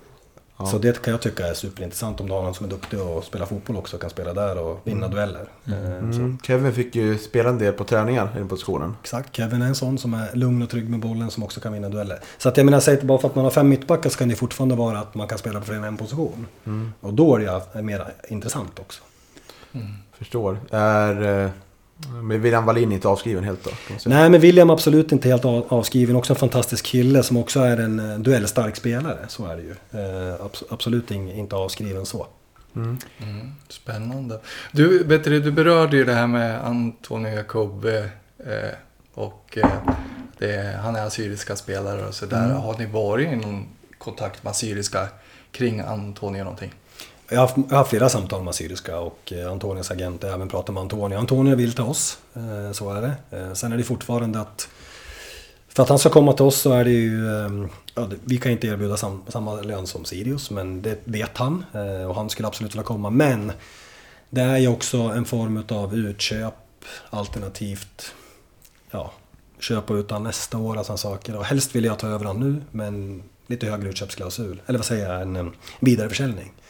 Ja. Så det kan jag tycka är superintressant om du har någon som är duktig och spelar fotboll också kan spela där och vinna dueller. Eh, så. Mm. Kevin fick ju spela en del på träningar i den positionen. Exakt, Kevin är en sån som är lugn och trygg med bollen som också kan vinna dueller. Så att jag menar, säg att bara för att man har fem mittbackar så kan det fortfarande vara att man kan spela på fler än en position. Och då är det mer intressant också. Förstår. Är... Men William Wallin inte avskriven helt då? Nej, men William är absolut inte helt av- avskriven. Också en fantastisk kille som också är en eh, duellstark spelare. Så är det ju. Eh, abs- absolut inte avskriven så. Mm. Mm, spännande. Du, vet du, berörde ju det här med Antonio Jacobe eh, och eh, det, han är assyriska spelare och sådär. Har ni varit i någon kontakt med assyriska kring Antonio någonting? Jag har, haft, jag har haft flera samtal med Assyriska och eh, Antonias Antonios agent. Jag har även pratat med Antonio. Antonio vill till oss, eh, så är det. Eh, sen är det fortfarande att för att han ska komma till oss så är det ju... Ja, vi kan inte erbjuda sam, samma lön som Sirius, men det vet han. Och han skulle absolut vilja komma. Men det är ju också en form av utköp alternativt ja, köpa ut han nästa år alltså och sådana saker. Och helst vill jag ta över han nu, men lite högre utköpsklausul. Eller vad säger jag, en vidareförsäljning. Mm.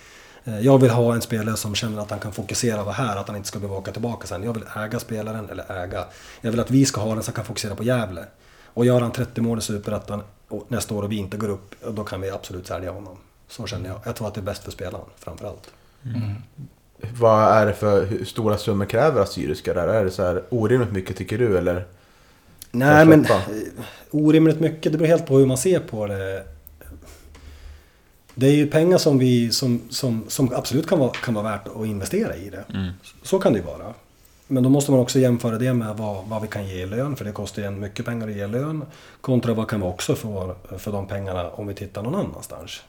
Jag vill ha en spelare som känner att han kan fokusera vara här, att han inte ska behöva åka tillbaka sen. Jag vill äga spelaren, eller äga. Jag vill att vi ska ha den han kan fokusera på Gävle. Och gör han 30 mål i Superettan och nästa år och vi inte går upp, då kan vi absolut sälja honom. Så känner jag. Jag tror att det är bäst för spelaren, framförallt. Vad är det för hur stora summor kräver Assyriska där? Är det så här orimligt mycket tycker du eller? Nej men eh, orimligt mycket, det beror helt på hur man ser på det. Det är ju pengar som, vi, som, som, som absolut kan vara, kan vara värt att investera i det. Mm. Så kan det ju vara. Men då måste man också jämföra det med vad, vad vi kan ge i lön, för det kostar ju en mycket pengar att ge lön. Kontra vad kan vi också få för de pengarna om vi tittar någon annanstans.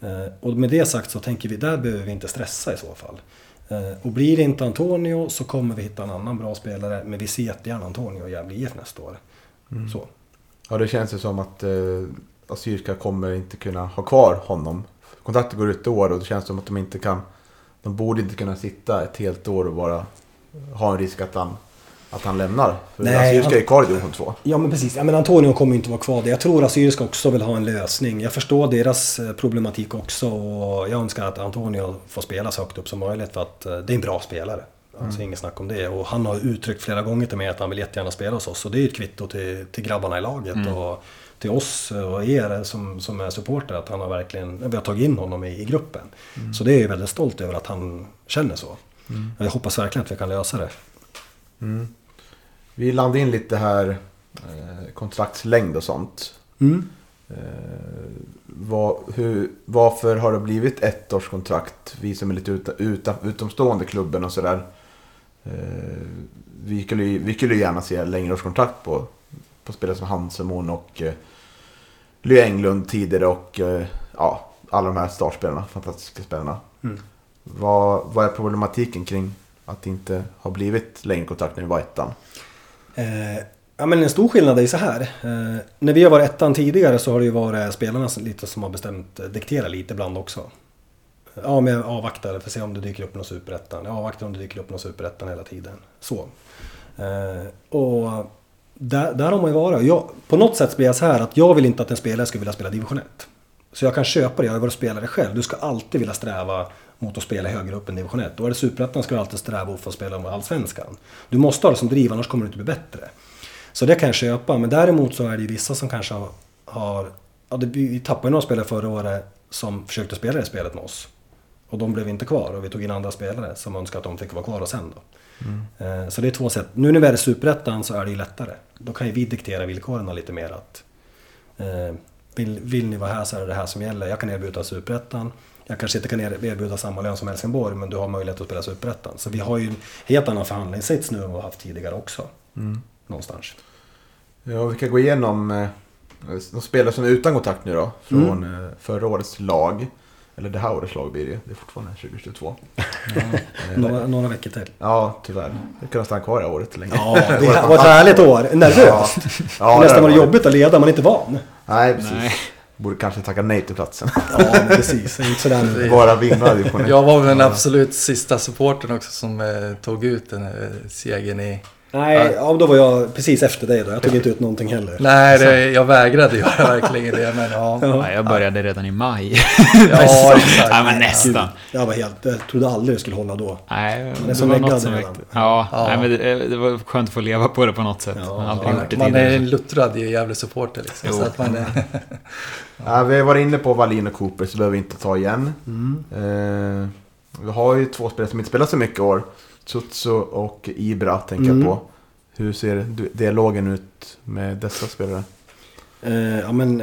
Eh, och med det sagt så tänker vi, där behöver vi inte stressa i så fall. Eh, och blir det inte Antonio så kommer vi hitta en annan bra spelare, men vi ser jättegärna Antonio i Gävle IF nästa år. Så. Ja det känns ju som att eh, Assyriska kommer inte kunna ha kvar honom. Kontraktet går ut i år och det känns som att de inte kan. De borde inte kunna sitta ett helt år och bara ha en risk att han, att han lämnar. För Nej, Assyriska är kvar i division 2. Ja men precis, ja, men Antonio kommer ju inte vara kvar. Jag tror att Assyriska också vill ha en lösning. Jag förstår deras eh, problematik också och jag önskar att Antonio får spela så högt upp som möjligt för att eh, det är en bra spelare. Alltså inget snack om det. Och han har uttryckt flera gånger till mig att han vill jättegärna spela hos oss. Och det är ju ett kvitto till, till grabbarna i laget och till oss och er som, som är supporter att han har verkligen, vi har tagit in honom i, i gruppen. Så det är jag väldigt stolt över att han känner så. Jag hoppas verkligen att vi kan lösa det. Vi landade in lite här eh, kontraktslängd och sånt. Mm. Eh, vad, hur, varför har det blivit ett års kontrakt? Vi som är lite uta, uta, utomstående klubben och sådär. Eh, vi, skulle, vi skulle gärna se längre års kontrakt på, på spelare som Hansemon och eh, Ly Englund tidigare och eh, ja, alla de här startspelarna, fantastiska spelarna. Mm. Vad, vad är problematiken kring att det inte har blivit längre kontrakt när vi var ettan? Eh, ja, men en stor skillnad är ju så här. Eh, när vi har varit ettan tidigare så har det ju varit spelarna som, lite som har bestämt, eh, dikterat lite ibland också. Ja, men jag avvaktar för att se om det dyker upp någon superettan. Jag avvaktar om det dyker upp någon superettan hela tiden. Så. Eh, och där, där har man ju varit. Jag, på något sätt blir jag så här att jag vill inte att en spelare ska vilja spela division 1. Så jag kan köpa det, jag har varit spelare själv. Du ska alltid vilja sträva mot att spela högre upp än division 1. Då är det superettan ska du alltid sträva mot för att spela med allsvenskan. Du måste ha det som driv, annars kommer du inte bli bättre. Så det kan jag köpa, men däremot så är det ju vissa som kanske har... har ja, det, vi tappade ju några spelare förra året som försökte spela det spelet med oss. Och de blev inte kvar och vi tog in andra spelare som önskade att de fick vara kvar och sen då. Eh, Så det är två sätt. Nu när vi är i Superettan så är det ju lättare. Då kan ju vi diktera villkoren lite mer att eh, vill, vill ni vara här så är det det här som gäller. Jag kan erbjuda Superettan. Jag kanske inte kan er- erbjuda samma lön som Helsingborg men du har möjlighet att spela Superettan. Så vi har ju en helt annan förhandlingssits nu än vad vi har haft tidigare också. Någonstans. Ja, vi kan gå igenom eh, de spelare som är utan kontakt nu då. Från Mm. förra årets lag. Eller det här årets lag blir det. Det är fortfarande 2022. Några, några veckor till. Ja, tyvärr. Jag kunde stanna kvar i året länge. Ja, (laughs) det var ett härligt år. Nervöst. Ja, det nästan var var det jobbigt att leda, man är inte van. Nej, precis. Nej. Borde kanske tacka nej till platsen. Ja, precis. Inte sådär. (laughs) Bara vinna division. Jag var väl den absolut sista supporten också som eh, tog ut den här segern i... Nej, ja, då var jag precis efter dig då. Jag tog inte ut någonting heller. Nej, det, jag vägrade göra verkligen det, men ja. (laughs) Ja, jag började redan i maj. Ja, (laughs) exakt. ja, men nästan. Jag var helt... Jag trodde aldrig det skulle hålla då. Nej, är det var något som väckte. Ja, Ja. Nej, men det, det var skönt att få leva på det på något sätt. Ja, Jag har aldrig Man, gjort det man tidigare. är en luttrad Gävle-supporter liksom. Jo. Så att man, är- (laughs) Ja, vi har varit inne på Wallin och Cooper så behöver vi inte ta igen. Mm. Eh, vi har ju två spelare som inte spelat så mycket år. Tsutsu och Ibra tänker Mm. jag på. Hur ser dialogen ut med dessa spelare? Eh, ja, men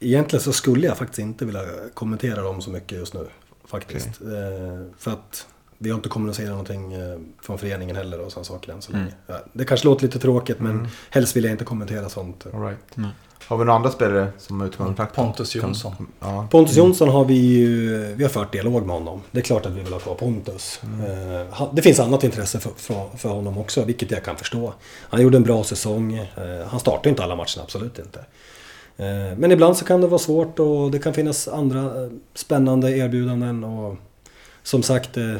egentligen så skulle jag faktiskt inte vilja kommentera dem så mycket just nu. Faktiskt. Eh, för att vi har inte kommunicerat någonting eh, från föreningen heller och sådana saker än så länge. Mm. Ja, det kanske låter lite tråkigt men helst vill jag inte kommentera sånt. All right. Nej. Har vi några andra spelare som kontrakt? Pontus Jonsson. Ja. Pontus Jonsson har vi ju, vi har fört dialog med honom. Det är klart att vi vill ha kvar Pontus. Eh, han- det finns annat intresse för, för, för honom också, vilket jag kan förstå. Han gjorde en bra säsong. Eh, han startar inte alla matcherna, absolut inte. Eh, men ibland så kan det vara svårt och det kan finnas andra eh, spännande erbjudanden. Och som sagt, eh,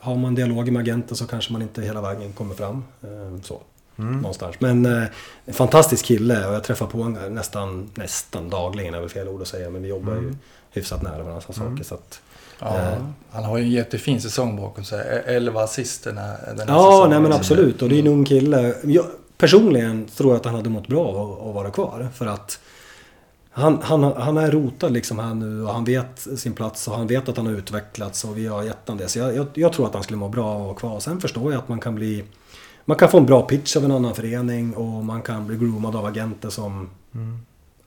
har man dialog med agenten så kanske man inte hela vägen kommer fram. Eh, så. Mm. Någonstans. Men eh, en fantastisk kille och jag träffar på honom nästan, nästan dagligen, är väl fel ord att säga. Men vi jobbar ju hyfsat nära varandra. och saker, så att, ja, Eh. han har ju en jättefin säsong bakom sig. E- 11 assist den här, Ja, säsongen. nej men absolut. Och det är en ung kille. Jag, personligen tror jag att han hade mått bra av att, att vara kvar. För att han, han, han är rotad liksom här nu och han vet sin plats och han vet att han har utvecklats och vi har gett honom det. Så jag, jag, jag tror att han skulle må bra av att vara kvar. Sen förstår jag att man kan bli... Man kan få en bra pitch av en annan förening och man kan bli groomad av agenter som...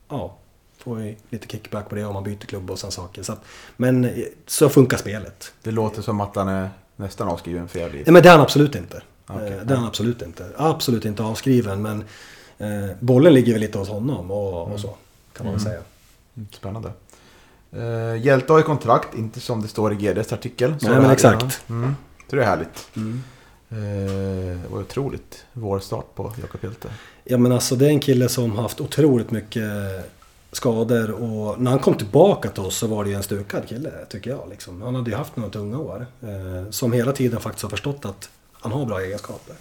Ja, får lite kickback på det om man byter klubb och sådana saker. Så att, men eh, så funkar spelet. Det låter som att han är nästan avskriven för jävligt. Nej men det är han absolut inte. Eh, Det är han absolut inte. Absolut inte avskriven men eh, bollen ligger väl lite hos honom och, och så. Kan man väl säga. Spännande. Uh, Hjälte har ju kontrakt, inte som det står i GDs artikel. Så Nej, men exakt. Mm. Så det är härligt. Mm. Eh, det var otroligt vår start på Jakob Hjälte. Ja men alltså det är en kille som haft otroligt mycket skador och när han kom tillbaka till oss så var det ju en stukad kille tycker jag. Liksom. Han hade ju haft några tunga år. Eh, som hela tiden faktiskt har förstått att han har bra egenskaper.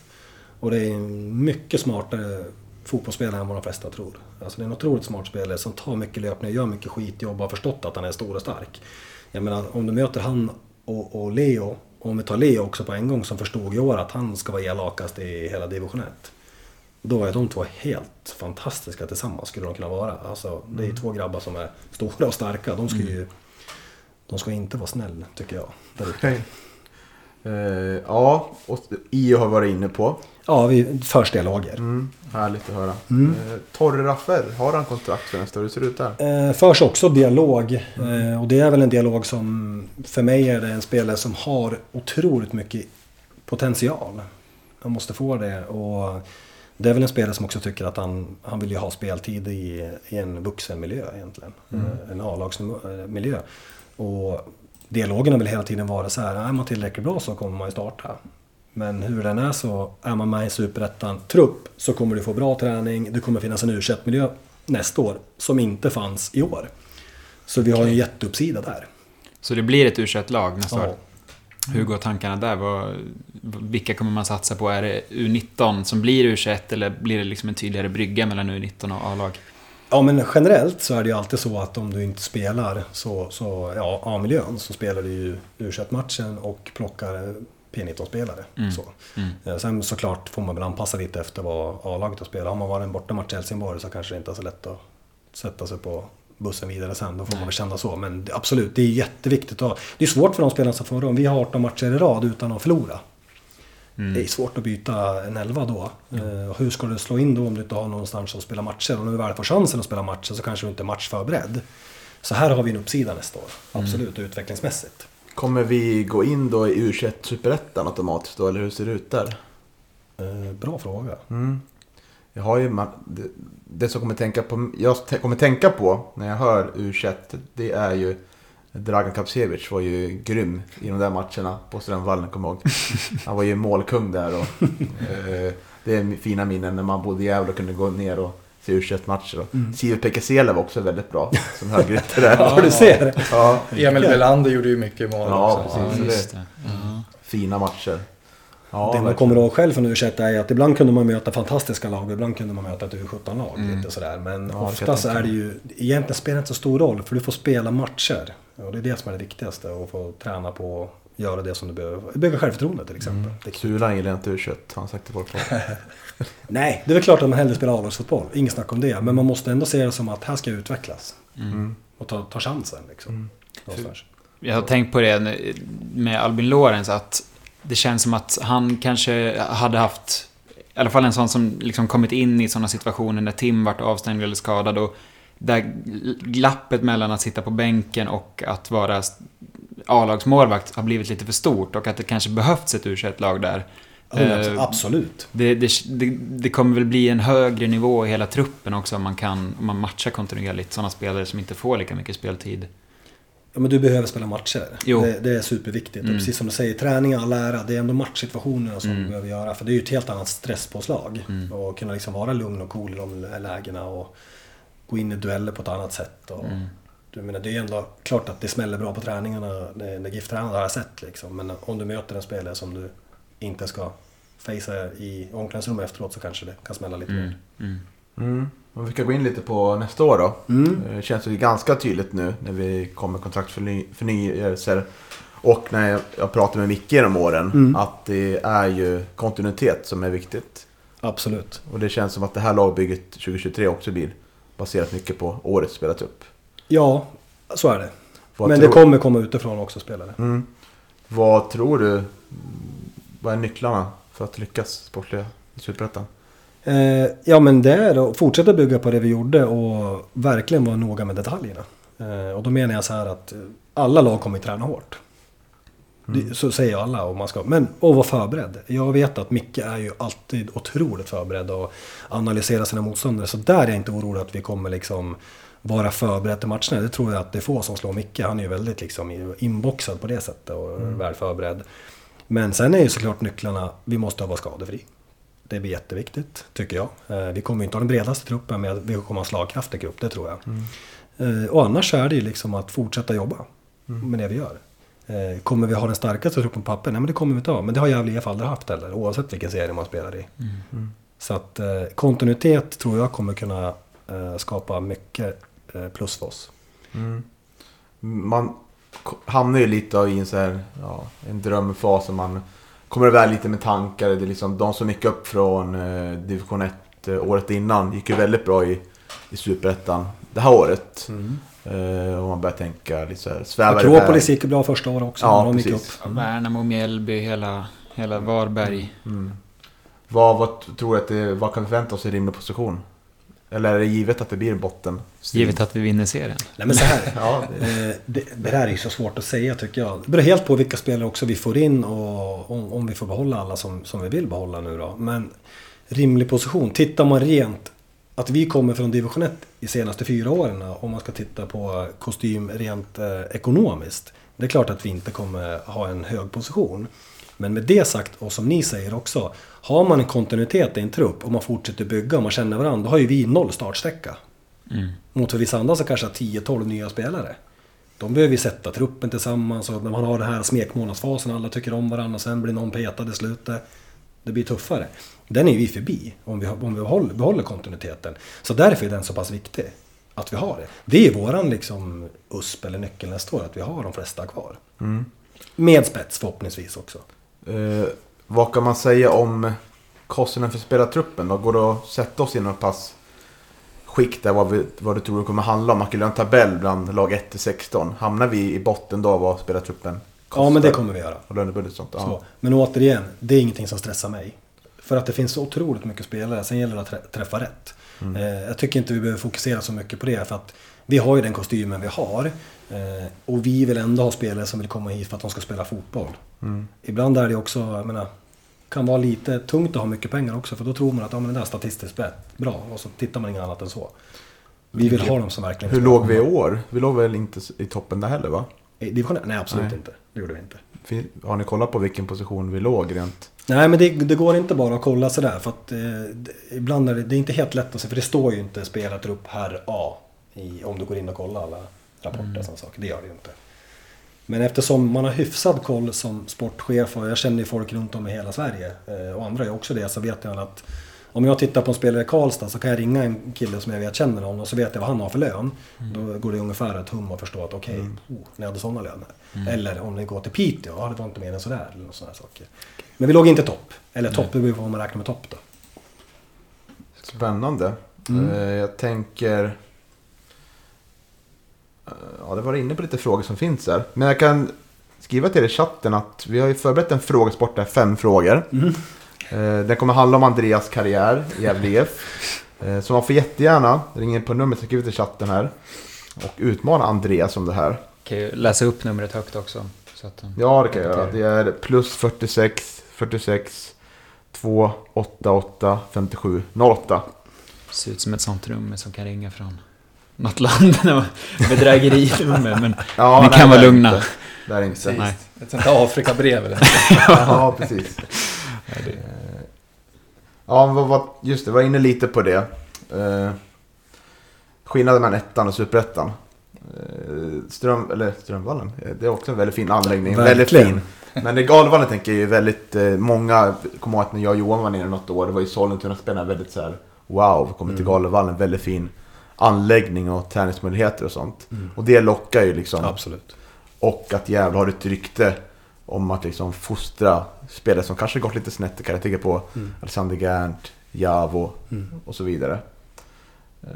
Och det är en mycket smartare fotbollsspelare än vad de flesta tror. Alltså det är en otroligt smart spelare som tar mycket löpningar, gör mycket skitjobb och har förstått att han är stor och stark. Jag menar om du möter han och, och Leo, om vi tar Leo också på en gång som förstod i år att han ska vara elakast i hela division 1. Då är de två helt fantastiska tillsammans skulle de kunna vara. Alltså, det är ju två grabbar som är stora och starka. De ska ju... De ska inte vara snäll, tycker jag. Där Eh, ja, och IO har varit inne på. Ja, vi förs dialoger. Mm, härligt att höra. Mm. Eh, Torre Raffer, har han kontrakt för nästa år? Hur ser det ut där? Eh, förs också dialog. Eh, och det är väl en dialog som... För mig är det en spelare som har otroligt mycket potential. Han måste få det. Och det är väl en spelare som också tycker att han, han vill ju ha speltid i, i en vuxenmiljö egentligen. Eh, En A-lagsmiljö. Och dialogen har väl hela tiden varit så här, är man tillräckligt bra så kommer man ju starta. Men hur den är så, är man med i Superettan-trupp så kommer du få bra träning, det kommer finnas en u miljö nästa år som inte fanns i år. Så vi har ju en jätteuppsida där. Så det blir ett u lag nästa Ja. år? Hur går tankarna där? Vad, vilka kommer man satsa på? Är det U19 som blir U21 eller blir det liksom en tydligare brygga mellan U19 och A-lag? Ja men generellt så är det ju alltid så att om du inte spelar så, så ja, A-miljön så spelar du ju u matchen och plockar P19-spelare. Mm. Så. Mm. Eh, Sen såklart får man väl anpassa lite efter vad A-laget har spelat. Har man varit en bortamatch i Helsingborg så kanske det inte är så lätt att sätta sig på bussen vidare sen. Då får man väl känna så. Men absolut, det är jätteviktigt. Och det är svårt för de spelarna som förra om Vi har 18 matcher i rad utan att förlora. Mm. Det är svårt att byta en elva då. Och hur ska du slå in då om du inte har någonstans att spela matcher? Och när du väl får chansen att spela matcher så kanske du inte är matchförberedd. Så här har vi en uppsida nästa år. Absolut, utvecklingsmässigt. Kommer vi gå in då i U21 Superettan automatiskt då, eller hur ser det ut där? Eh, bra fråga. Mm. Jag har ju, det, det som kommer tänka på, jag kommer tänka på när jag hör U21, det är ju Dragan Kapsevich var ju grym i de där matcherna på Strömvallen, kommer jag ihåg. Han var ju målkung där och eh, det är fina minnen när man bodde i Gävle och kunde gå ner och se U21-matcher. och Mm. Siver Pekasela var också väldigt bra som högerytter där. (laughs) Ja, du ser. Ja, Emil Welander gjorde ju mycket mål Ja, också. Ja, just det-. Ja. fina matcher. Ja, det man kommer ihåg själv från U21 är att ibland kunde man möta fantastiska lag och ibland kunde man möta ett U17-lag. Mm. Lite sådär. Men Ja, det kan ofta jag så tänka är det ju... Egentligen spelar det inte så stor roll för du får spela matcher. Och det är det som är det viktigaste. Att få träna på att göra det som du behöver. Bygga självförtroende till exempel. Det- Sulan gillar inte U21, har han sagt till folk. (laughs) Nej, det är väl klart att man hellre spelar A-lagsfotboll. Inget snack om det. Men man måste ändå se det som att här ska jag utvecklas. Mm. Och ta, ta chansen liksom. Mm. Någonstans. Jag har tänkt på det med Albin Lorenz att det känns som att han kanske hade haft i alla fall en sån som liksom kommit in i sådana situationer när Tim vart avstängd eller skadad och där glappet mellan att sitta på bänken och att vara A-lagsmålvakt har blivit lite för stort och att det kanske behövts ett u lag där. Eh, Absolut. Det, det, det, det kommer väl bli en högre nivå i hela truppen också om man kan om man matchar kontinuerligt sådana spelare som inte får lika mycket speltid. Ja, men du behöver spela matcher. Det, det är superviktigt. Mm. Och precis som du säger, träning all ära. Det är ändå matchsituationerna som Mm. du behöver göra. För det är ju ett helt annat stresspåslag. Mm. Och kunna liksom vara lugn och cool i de lägena. Och gå in i dueller på ett annat sätt. Och, Mm. du menar, det är ju ändå klart att det smäller bra på träningarna. När, när GIF tränar har jag sett. Liksom. Men om du möter en spelare som du inte ska facea i omklädningsrummet efteråt så kanske det kan smälla lite Mm. mer. Mm. Mm. Om vi ska gå in lite på nästa år då. Mm. Det känns ju ganska tydligt nu när vi kommer kontraktförnyelser. Och när jag, jag pratar med Micke genom åren. Mm. Att det är ju kontinuitet som är viktigt. Absolut. Och det känns som att det här lagbygget 2023 också blir baserat mycket på årets spelat upp. Ja, så är det. Vad Men tror, det kommer komma utifrån också spelare. Mm. Vad tror du? Vad är nycklarna för att lyckas sportliga i Superettan? Eh, ja men det är att fortsätta bygga på det vi gjorde och verkligen vara noga med detaljerna. Eh, och då menar jag så här att alla lag kommer att träna hårt. Det, så säger alla och man ska, men att vara förberedd. Jag vet att Micke är ju alltid otroligt förberedd och analyserar sina motståndare. Så där är jag inte orolig att vi kommer liksom vara förberedd till matcherna. Det tror jag att det är få som slår Micke. Han är ju väldigt liksom inboxad på det sättet och väl förberedd. Men sen är ju såklart nycklarna, vi måste vara skadefri. Det blir jätteviktigt, tycker jag. Eh, Vi kommer inte ha den bredaste truppen, men vi kommer ha en slagkraftig grupp, det tror jag. Eh, Och annars är det ju liksom att fortsätta jobba med det vi gör. Eh, Kommer vi ha den starkaste truppen på papper? Nej, men det kommer vi inte ha. Men det har Gävle IF aldrig haft heller, oavsett vilken serie man spelar i. Så att eh, kontinuitet tror jag kommer kunna eh, skapa mycket eh, plus för oss. Mm. Man hamnar ju lite i en, så här, ja, en drömfas och man kommer iväg lite med tankar. Det är liksom, de som gick upp från eh, division 1 eh, året innan gick ju väldigt bra i, i Superettan det här året. Eh, och man börjar tänka lite så här, svävar Akropolis gick bra första året också. Ja, när de gick precis. upp. Värnamo, Mjällby, hela, hela Varberg. Mm. Vad, vad tror du att det, vad kan vi förvänta oss i rimlig position? Eller är det givet att det blir en botten? Givet att vi vinner serien. Nej men så här. (laughs) Ja, Eh, det, det här är ju så svårt att säga tycker jag. Det beror helt på vilka spelare också vi får in och om, om vi får behålla alla som, som vi vill behålla nu då. Men rimlig position. Tittar man rent att vi kommer från division 1 i senaste fyra åren om man ska titta på kostym rent eh, ekonomiskt. Det är klart att vi inte kommer ha en hög position. Men med det sagt, och som ni säger också, har man en kontinuitet i en trupp och man fortsätter bygga och man känner varandra, då har ju vi noll startsträcka. Mm. Mot för vissa andra så kanske har 10-12 nya spelare. De behöver ju sätta truppen tillsammans och man har den här smekmånadsfasen, alla tycker om varandra och sen blir någon petad i slutet. Det blir tuffare. Den är vi förbi om vi, om vi behåller, behåller kontinuiteten. Så därför är den så pass viktig. Att vi har det. Det är våran liksom USP eller nyckel nästa år, att vi har de flesta kvar. Mm. Med spets förhoppningsvis också. Eh, vad kan man säga om kostnaden för spelartruppen? Då går det att sätta oss i någon pass skikt där vad, vi, vad du tror det kommer handla om. Man skulle göra en tabell bland lag 1 till 16. Hamnar vi i botten då vad spelartruppen kostar? Ja, men det kommer vi göra. Och lönebudget och sånt. Ja. Så. Men återigen, det är ingenting som stressar mig. För att det finns så otroligt mycket spelare, sen gäller det att trä- träffa rätt. Eh, jag tycker inte vi behöver fokusera så mycket på det för att vi har ju den kostymen vi har. Eh, och vi vill ändå ha spelare som vill komma hit för att de ska spela fotboll. Ibland är det också, jag menar, kan vara lite tungt att ha mycket pengar också för då tror man att ja, men det där är statistiskt bra och så tittar man inget annat än så. Vi vill ha dem som verkligen Hur låg vi i år? Vi låg väl inte i toppen där heller va? I division Nej, absolut Nej. inte. Det gjorde vi inte. Har ni kollat på vilken position vi låg rent? Nej men det, det går inte bara att kolla sådär för att eh, ibland är det, det är inte helt lätt att se för det står ju inte spelartrupp herr A i, om du går in och kollar alla rapporter och sådana saker. Det gör det ju inte. Men eftersom man har hyfsad koll som sportchef och jag känner ju folk runt om i hela Sverige eh, och andra gör också det så vet jag att om jag tittar på en spelare i Karlstad så kan jag ringa en kille som jag vet känner honom och så vet jag vad han har för lön. Då går det ungefär ett hum att förstå att okej, oh, ni hade sådana löner. Eller om ni går till Piteå, ja det var inte mer än sådär. Eller sådana saker. Men vi låg inte topp. Eller topp, det beror på vad man räknar med topp då. Spännande. Mm. Eh, Jag tänker... eh, Ja, det var inne på lite frågor som finns här. Men jag kan skriva till er i chatten att vi har ju förberett en frågesport där, fem frågor. Eh, Den kommer handla om Andreas karriär i Gävle IF. Eh, Så man får jättegärna ringa in på numret som skrivit i chatten här. Och utmana Andreas om det här. Kan ju läsa upp numret högt också. Så att, Ja, det kan jag göra. Det är plus 46 46 288 57 08. ser ut som ett sånt nummer som kan ringa från något land. (laughs) Bedrägerinummer. Men Ja, Ni nej, kan vara lugna. inte. Det är inte. Nej. Ett sånt här Afrikabrev eller? (laughs) Ja, precis. Ja, just det, var inne lite på det. Eh, skillnaden mellan ettan och superettan. Eh, Ström, eller Strömvallen, eh, det är också en väldigt fin anläggning. Väldigt Verkligen. fin. Men Galvallen tänker jag ju väldigt, många kommer ihåg att när jag och Johan var nere något år, det var ju Sollentuna-spelarna väldigt så här, wow, vi kommer till Galvallen, väldigt fin anläggning och träningsmöjligheter och sånt. Och det lockar ju liksom. Absolut. Och att Gävle har ett rykte om att liksom fostra spelare som kanske gått lite snett. Jag tänker på Alexander Gerndt, Javo och så vidare. Eh,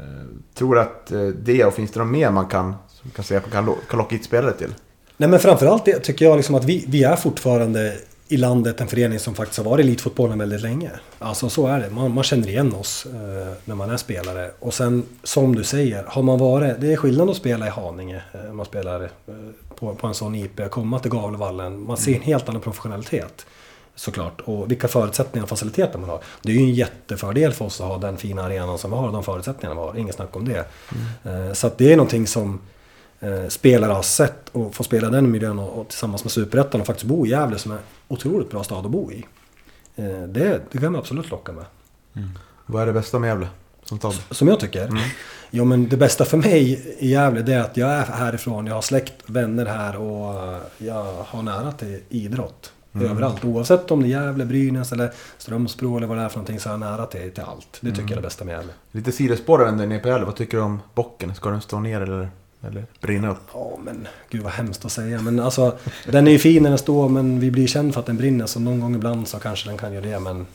tror att eh, det, och finns det något mer man kan, som kan säga kan, lo- kan locka hit spelare till? Nej men framförallt det tycker jag liksom att vi, vi är fortfarande i landet en förening som faktiskt har varit i elitfotbollen väldigt länge. Alltså så är det. Man, man känner igen oss eh, när man är spelare. Och sen som du säger, har man varit... Det är skillnad att spela i Haninge. Eh, man spelar eh, på, på en sån IP. Komma till Gavlevallen. Man ser en helt annan professionalitet. Såklart. Och vilka förutsättningar och faciliteter man har. Det är ju en jättefördel för oss att ha den fina arenan som vi har och de förutsättningarna vi har. Inget snack om det. Eh, Så att det är någonting som spelare har sett och få spela den miljön och, och tillsammans med Superettan och faktiskt bo i Gävle som är en otroligt bra stad att bo i. Eh, det, det kan man absolut locka med. Vad är det bästa med Gävle? Som? Som jag tycker. Mm. Jo men det bästa för mig i Gävle det är att jag är härifrån, jag har släkt, vänner här och eh, jag har nära till idrott. Mm. Överallt. Oavsett om det är Gävle, Brynäs eller Strömsbro eller vad det är för någonting så är jag nära till, till allt. Det tycker jag är det bästa med Gävle. Lite sidospår där nere på Gävle. Vad tycker du om bocken? Ska den stå ner eller, eller brinna upp? Ja men gud vad hemskt att säga. Men alltså den är ju fin när den står men vi blir kända för att den brinner. Så någon gång ibland så kanske den kan göra det men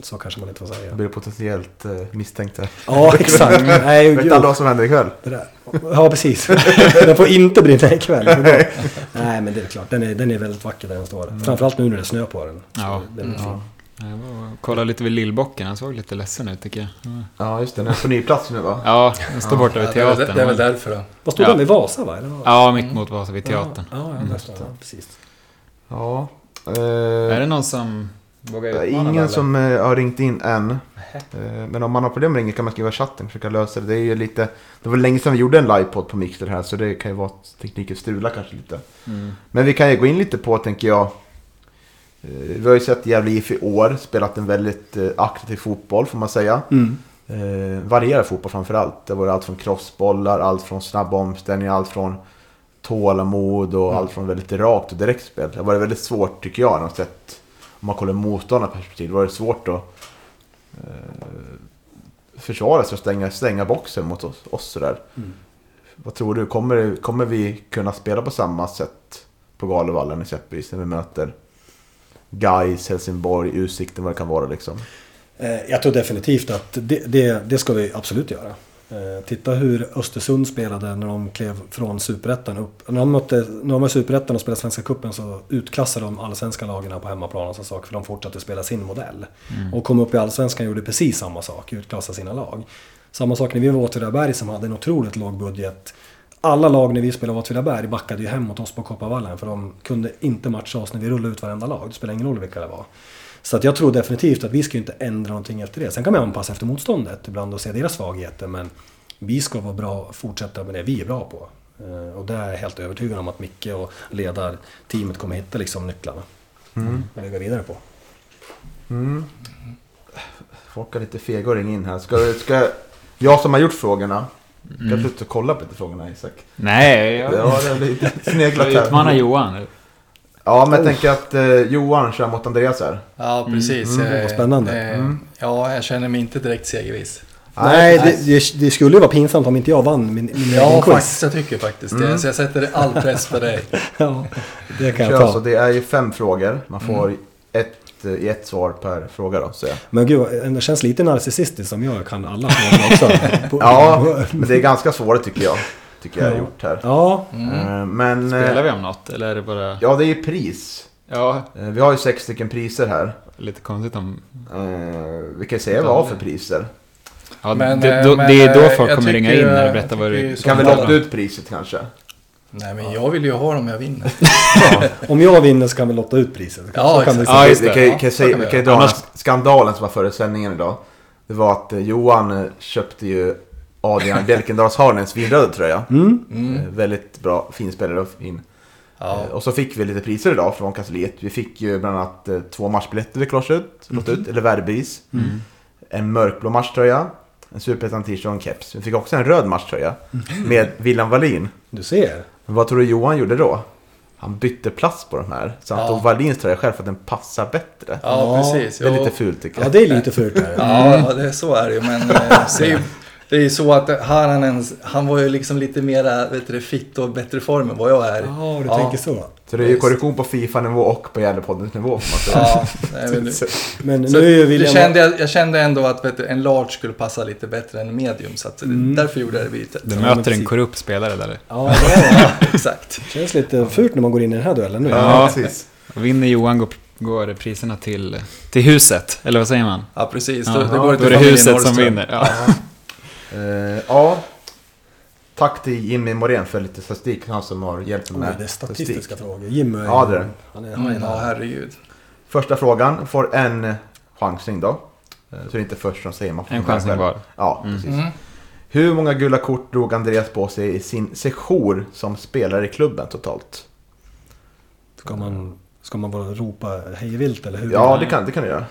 så kanske man inte får säga. Jag blir potentiellt eh, misstänkt här. Ja exakt. (laughs) Nej, vet aldrig vad som händer ikväll. Det där. Ja precis. (laughs) den får inte brinna ikväll. (laughs) Nej men det är klart. Den är, den är väldigt vacker där den står. Framförallt nu när det är snö på den. Så Ja. Den är fin. Ja. Jag var och kollade lite vid Lillbocken. Han såg lite ledsen ut tycker jag. Ja. Ja, just det. Den är på ny plats nu va? Ja, den står borta vid det, är teatern. det är väl därför då. Vad stod Ja. den vid Vasa va? Eller? Ja, mitt mot Vasa vid teatern. Ja, ja, Mm. Ja, precis. Ja. Är Eh, det någon som vågar är utmana ingen Valle? som eh, har ringt in än. Eh, Men om man har problem med ringa kan man skriva i chatten och försöka lösa det. Det är ju lite... Det var länge sedan vi gjorde en livepodd på Mixer här så det kan ju vara att tekniken strular kanske lite. Mm. Men vi kan ju gå in lite på, tänker jag. Eh, Vi har ju sett Gävle IF i år, spelat en väldigt eh, aktiv fotboll får man säga. Mm. Eh, varierad fotboll framförallt. Det var allt från crossbollar, allt från snabba omställningar, allt från tålamod och allt från väldigt rakt och direktspel. Det har varit väldigt svårt tycker jag, sett, om man kollar motståndarperspektiv, det var det svårt att eh, försvara sig och stänga, stänga boxen mot oss, oss sådär. Mm. Vad tror du? Kommer, kommer vi kunna spela på samma sätt på Galevallen exempelvis när vi möter Gais, Helsingborg, Utsikten, vad det kan vara liksom? Eh, Jag tror definitivt att det, det, det ska vi absolut göra. Eh, titta hur Östersund spelade när de klev från Superettan upp. När de, mötte, när de var i Superettan och spelade Svenska Cupen så utklassade de allsvenska lagen på hemmaplan och så saker för de fortsatte spela sin modell. Och kom upp i Allsvenskan och gjorde precis samma sak, utklassade sina lag. Samma sak när vi var i Åtvidaberg som hade en otroligt låg budget. Alla lag när vi spelade Åtvidaberg backade ju hem mot oss på Kopparvallen för de kunde inte matcha oss när vi rullade ut varenda lag. Det spelar ingen roll vilka det var. Så att jag tror definitivt att vi ska inte ändra någonting efter det. Sen kan man anpassa efter motståndet ibland och se deras svagheter men vi ska vara bra, fortsätta med det vi är bra på. Eh, Och det är jag helt övertygad om att Micke och ledarteamet kommer hitta liksom nycklarna. Mm. Och lägga vidare på. Mm. Folk är lite fega och ringa in här. Ska, ska jag som har gjort frågorna, ska jag sluta kolla på lite frågorna Isak? Nej, jag, Ja, det lite sneglat här. Johan nu. Ja, men jag tänker att eh, Johan kör mot Andreas här. Ja, precis. Mm, Eh, vad spännande. eh, Mm. Ja, jag känner mig inte direkt segerviss. Nej, det, det, det skulle ju vara pinsamt om inte jag vann min, min Ja, egen quiz. faktiskt. Jag tycker faktiskt Mm. det. Så jag sätter all press på dig. (laughs) Ja, det kan jag ta. det är ju fem frågor. Man får ett, eh, i ett svar per fråga då. Så. Men gud, det känns lite narcissistiskt som jag kan alla frågor också. (laughs) Ja, men det är ganska svårt tycker jag. Tycker jag har gjort här. Ja, Eh, Men... eh, Spelar vi om något? Eller är det bara... Ja, det är ju pris. Ja, Eh, Vi har ju sex stycken priser här. lite konstigt om... Eh, Vi kan ju säga vad för priser. Ja, Men, det, eh, då, men, det är då eh, folk kommer ringa in eh, berättar vad du... tycker Kan vi lotta ut priset kanske? Nej, men jag vill ju ha dem jag vinner. (laughs) om jag vinner så kan vi lotta ut priset. Ja, så kan vi exakt. Ja, vi, kan, Ja, kan, säga, kan kan ju göra. dra den Annars- här skandalen som var före sändningen idag. Det var att eh, Johan eh, köpte ju Adrian Bjelkendals Harnens vinröda tröja. Mm. Eh, Väldigt bra, fin spelare fin. Ja. Och så fick vi lite priser idag från kansliet. Vi fick ju bland annat två matchbiljetter vi lottade ut, lottade ut eller värdepris. En mörkblå matchtröja, en superettan t-shirt och en keps. Vi fick också en röd matchtröja med William Wallin. Du ser. Men vad tror du Johan gjorde då? Han bytte plats på de här. Så han Ja. tog Wallins tröja själv för att den passar bättre. Ja, Ja, precis. Det är lite fult tycker Ja, jag. det är lite fult där. Ja, ja det, så är det ju. Men eh, (laughs) ju det är ju så att Haranen, han var ju liksom lite mera vet du, fit och bättre form än vad jag är. Ja, du Ja. tänker så. Så det är ju korrektion på Fifa-nivå och på Gävlepoddens nivå får man säga. Ja, (laughs) nej, men, Så- Men så nu är ju det William... kände jag, jag kände ändå att vet du, en large skulle passa lite bättre än medium. Så att, Mm. därför gjorde jag det bytet. Du Ja, möter en korrupt spelare där. Ja, det är- (laughs) Exakt. känns lite fult när man går in i den här duellen nu. Ja, precis. Vinner Johan går, går priserna till, till huset, eller vad säger man? Ja, precis. Ja, Då, det då går är till det huset som vinner. Ja. Eh, ja. Tack till Jimmy Morén för lite statistik. Han som har hjälpt mig Oh, med det är statistik. statistiska frågor. Jimmy är Ja, det är. Han är, han Mm, är ja, herregud. Första frågan får en chansning då. Eh, Så det är inte först som säger man. får En chansning var. Ja, Mm. precis. Mm. Hur många gula kort drog Andreas på sig i sin sejour som spelare i klubben totalt? Ska man, ska man bara ropa hejvilt eller hur? Ja, det kan, det kan du göra.